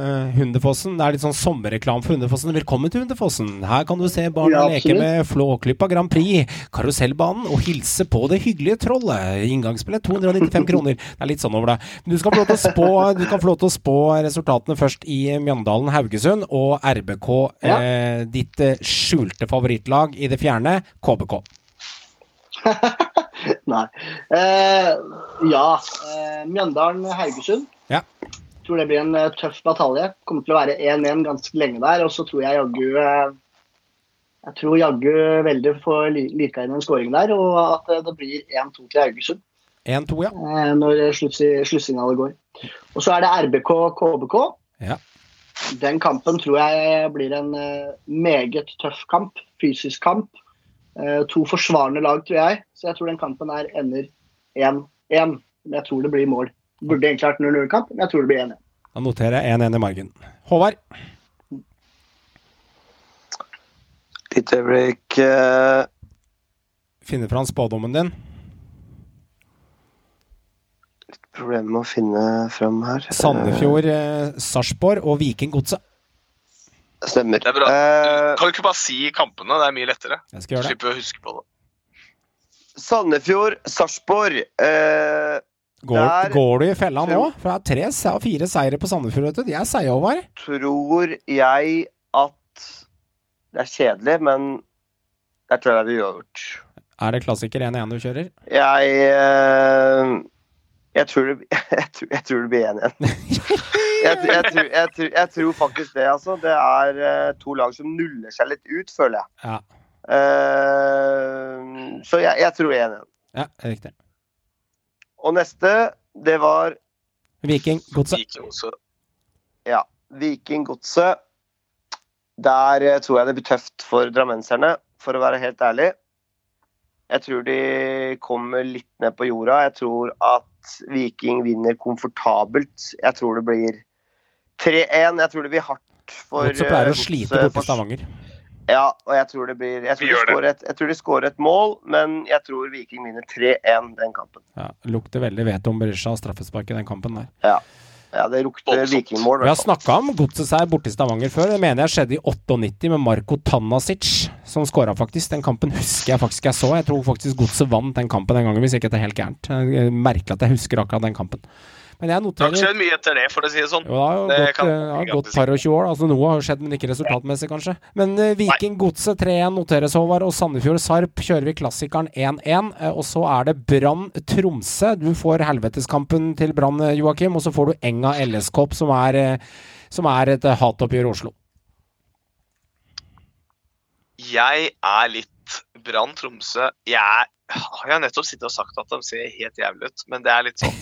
eh, Hundefossen. Det er litt sånn sommerreklame for Hundefossen. Velkommen til Hundefossen. Her kan du se barna Ja, leke med Flåklypa Grand Prix, karusellbanen og hilse på det hyggelige trollet. Inngangsbillett 295 kroner. Det er litt sånn over det. Du skal få lov til å spå, du kan få lov til å spå resultatene først i Mjøndalen Haugesund og RBK, Ja. eh, ditt eh, skjulte favorittlag i det fjerne, KBK. Nei. Eh, ja. Eh, Mjøndalen-Haugesund. Ja. Tror det blir en uh, tøff batalje. Kommer til å være 1-1 ganske lenge der. Og så tror jeg jaggu uh, Jeg tror jaggu veldig får li lika inn en scoring der, og at uh, det blir 1-2 til Haugesund 1-2, ja. når sluttsignalet går. Og så er det RBK-KBK. Ja. Den kampen tror jeg blir en meget tøff kamp. Fysisk kamp. Eh, to forsvarende lag, tror jeg. Så jeg tror den kampen her ender 1-1. Men jeg tror det blir mål. Burde egentlig vært 0-0-kamp, men jeg tror det blir 1-1. Da noterer jeg 1-1 i margen. Håvard? Litt øyeblikk uh... Finne fram spådommen din. Litt Problemer med å finne fram her. Sandefjord, eh, Sarpsborg og Viking Godset. Eh, Stemmer. Det er bra. Du Kan du ikke bare si kampene? Det er mye lettere. Jeg skal gjøre det. Slipper å huske på det. Sandefjord, Sarpsborg. Eh, Går, Der- går du i fella nå? For det er tre og fire seire på Sandefjord, vet du. De er seige, Håvard. tror jeg at Det er kjedelig, men jeg tror jeg det har uavgjort. Er det klassiker 1-1 du kjører? Jeg eh, jeg tror, det, jeg, tror, jeg tror det blir 1-1. Jeg, jeg, tror- jeg, jeg tror faktisk det, altså. Det er eh, to lag som nuller seg litt ut, føler jeg. Ja, Uh, så jeg, jeg tror 1-1. ja det riktig. Og neste, det var Viking Godset. Ja, Viking Godset. Der eh, tror jeg det blir tøft for drammenserne, for å være helt ærlig. Jeg tror de kommer litt ned på jorda. Jeg tror at Viking vinner komfortabelt. Jeg tror det blir 3-1. Jeg tror det blir hardt for Godset pleier eh, å slite borte i Stavanger. Ja, og jeg tror det blir Jeg tror de et, jeg tror de skårer et mål, men jeg tror Viking vinner 3-1 den kampen. Ja, lukter veldig veto om Berisha og straffespark i den kampen der. Ja, det lukter Vikingmål. Vi har snakka om godset seg borte i Stavanger før. Det mener jeg skjedde i 98 med Marko Tanasic, som skåra faktisk. Den kampen husker jeg faktisk jeg så. Jeg tror faktisk godset vant den kampen den gangen, hvis ikke det er helt gærent. Er Merkelig at jeg husker akkurat den kampen. Men jeg Det har skjedd mye etter det, for å si det sånn. jo, det har gått, kan- eh, gått par og tjue år. Altså Noe har skjedd, men ikke resultatmessig, kanskje. Men uh, Viking Godset 3-1 noteres, Håvard. Og Sandefjord Sarp kjører vi klassikeren 1-1. Eh, og så er det Brann Tromsø. Du får helveteskampen til Brann, Joakim. Og så får du Enga LS-kopp, som er, som er et hatoppgjør i Oslo. Jeg er litt Brann Tromsø. Jeg har jo nettopp sittet og sagt at de ser helt jævlig ut, men det er litt sånn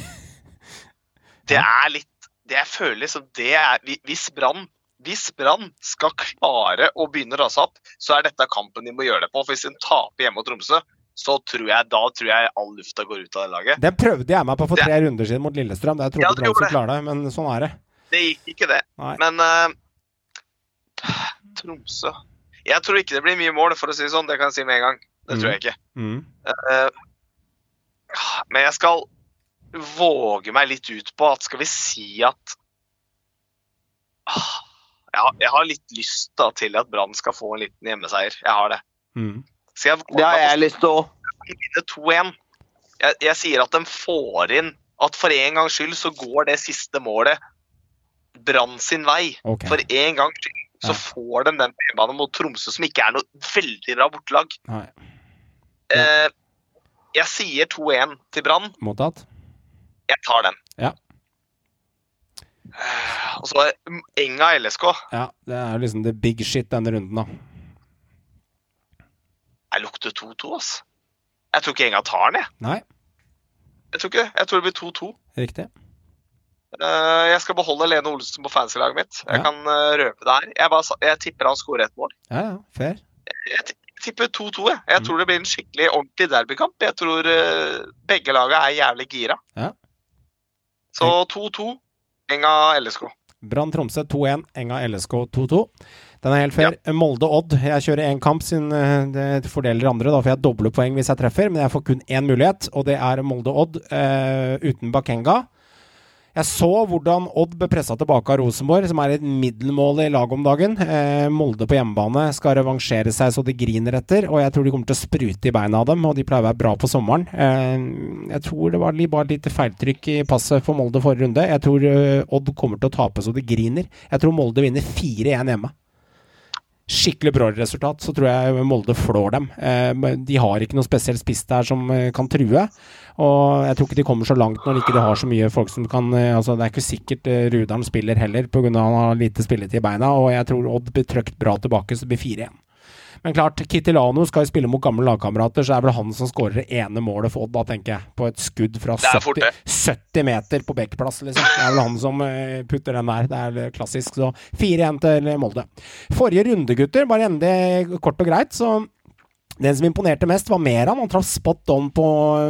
Det er litt det Jeg føler liksom det er Hvis Brann hvis Brann skal klare å begynne å rase opp, så er dette kampen de må gjøre det på. For Hvis de taper hjemme mot Tromsø, så tror jeg, da tror jeg all lufta går ut av det laget. Den prøvde jeg meg på for tre runder siden mot Lillestrøm. Der Ja, trodde Brann skulle det. klare det, men sånn er det. Det gikk ikke, det. Nei. Men uh, Tromsø Jeg tror ikke det blir mye mål, for å si det sånn. Det kan jeg si med en gang. Det tror jeg ikke. Mm. Uh, men jeg skal våge meg litt ut på at skal vi si at Ah, jeg har, jeg har litt lyst da, til at Brann skal få en liten hjemmeseier. Jeg har det. Mm. Så jeg Det har jeg lyst til òg. på å vinne 2-1. Jeg, jeg sier at de får inn At for en gangs skyld så går det siste målet Brann sin vei. Okay. For en gangs skyld så Ja. får de den på mot Tromsø, som ikke er noe veldig bra bortelag. Nei. Eh, jeg sier 2-1 til Brann. Mottatt. Jeg tar den. Ja. Eh, Og så Enga LSK. Ja, det er jo liksom the big shit denne runden, da. Jeg lukter 2-2, ass. Jeg tror ikke Enga tar den, jeg. Nei, Jeg tror ikke. Jeg tror det blir 2-2. riktig. Eh, jeg skal beholde Lene Olsen på fancy-laget mitt. Jeg Ja. kan eh, røpe det her. Jeg, bare, jeg tipper han skårer ett mål. Ja, ja, fair. Jeg jeg tipper 2-2. Jeg, jeg Mm. tror det blir en skikkelig ordentlig derbykamp. Jeg tror begge laga er jævlig gira. Ja. Så 2-2. Enga LSK. Brann Tromsø 2-1, Enga LSK 2-2. Den er helt fair. Molde-Odd. Jeg kjører én kamp, siden eh, det fordeler andre. Da får jeg doble poeng hvis jeg treffer, men jeg får kun én mulighet, og det er Molde-Odd uh, uten Bakenga. Jeg så hvordan Odd ble pressa tilbake av Rosenborg, som er et middelmålig lag om dagen. Eh, Molde på hjemmebane skal revansjere seg så de griner etter, og jeg tror de kommer til å sprute i beina av dem, og de pleier å være bra på sommeren. Eh, jeg tror det var bare et lite feiltrykk i passet for Molde forrige runde. Jeg tror eh, Odd kommer til å tape så de griner. Jeg tror Molde vinner 4-1 hjemme. Skikkelig bra resultat, så tror jeg Molde flår dem. Eh, de har ikke noe spesiell spiss der som eh, kan true. Og jeg tror ikke de kommer så langt når ikke de har så mye folk som kan eh, altså Det er ikke sikkert eh, Rudalen spiller heller, pga. han har lite spilletid i beina. Og jeg tror Odd blir trøkt bra tilbake, så det blir 4-1. Men klart, Kittilano skal jo spille mot gamle lagkamerater, så er det vel han som skårer det ene målet for Odd, da, tenker jeg. På et skudd fra Det er fort 70, 70 meter på Bekkplass, liksom. Det er vel han som eh, putter den der. Det er klassisk. Så 4-1 til Molde. Forrige runde, gutter, bare endelig kort og greit, så den som imponerte mest, var Meran. Han traff spot on på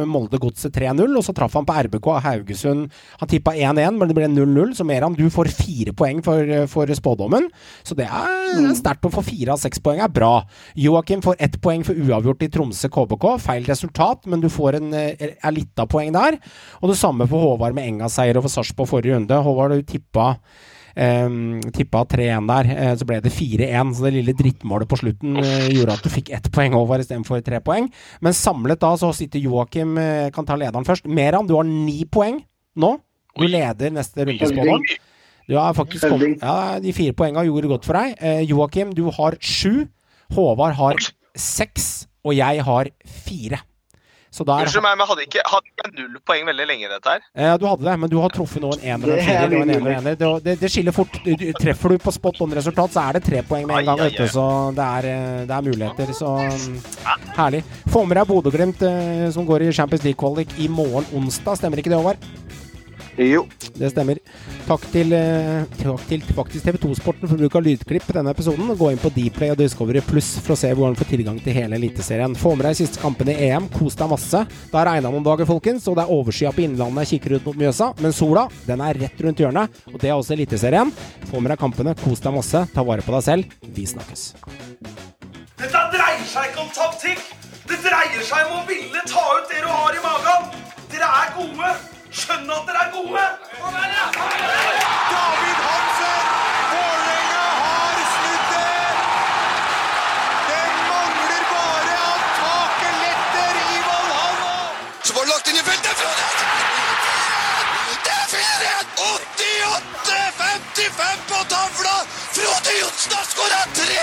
Molde Godset 3-0, og så traff han på RBK Haugesund. Han tippa 1-1, men det ble 0-0, så Meran, du får fire poeng for, for spådommen. Så det er sterkt å få fire av seks poeng, er bra. Joakim får ett poeng for uavgjort i Tromsø KBK. Feil resultat, men du får en eh, er litt av poeng der. Og det samme for Håvard med Enga-seier over Sarpsborg forrige runde. Håvard, du tippa Um, tippa 3-1 der, eh, så ble det 4-1. Så det lille drittmålet på slutten eh, gjorde at du fikk ett poeng over istedenfor tre poeng. Men samlet da så sitter Joakim eh, Kan ta lederen først. Meran, du har ni poeng nå. Du leder neste rundespådom. Du har faktisk kommet, ja, De fire poengene gjorde godt for deg. Eh, Joakim, du har sju. Håvard har seks. Og jeg har fire. Så da er Unnskyld meg, men hadde ikke, hadde ikke null poeng veldig lenge i dette her? ja, du hadde det, men du har truffet nå en ener og en er firer og en ener og en ener. Det, det, det skiller fort. Du, du, treffer du på spot on-resultat, så er det tre poeng med en gang. ai, Vet du, ai. så det er, eh, det er muligheter. Så mm, herlig. Få med deg Bodø-Glimt, eh, som går i Champions League-kvalik i morgen onsdag. Stemmer ikke det, Håvard? Jo. Det stemmer. Takk til, eh, takk til faktisk TV2-sporten for bruk av lydklipp i denne episoden. Gå inn på Dplay og Discovery Pluss for å se hvordan du får tilgang til hele Eliteserien. Få med deg de siste kampene i EM. Kos deg masse. Det har regna noen dager, folkens, og det er overskya på Innlandet. Kikker ut mot Mjøsa. Men sola, den er rett rundt hjørnet, og det er også Eliteserien. Få med deg kampene. Kos deg masse. Ta vare på deg selv. Vi snakkes. Dette dreier seg ikke om taktikk. Det dreier seg om å ville ta ut det du har i magen. Dere er gode. Skjønn at dere er gode. David Hansen! Vålerenga har snudd det! Det mangler bare at taket letter i Valhalla! Så var det lagt inn i feltet. Det Frode! Det er 4-1! 88-55 på tavla! Frode Johnsen har skåra tre!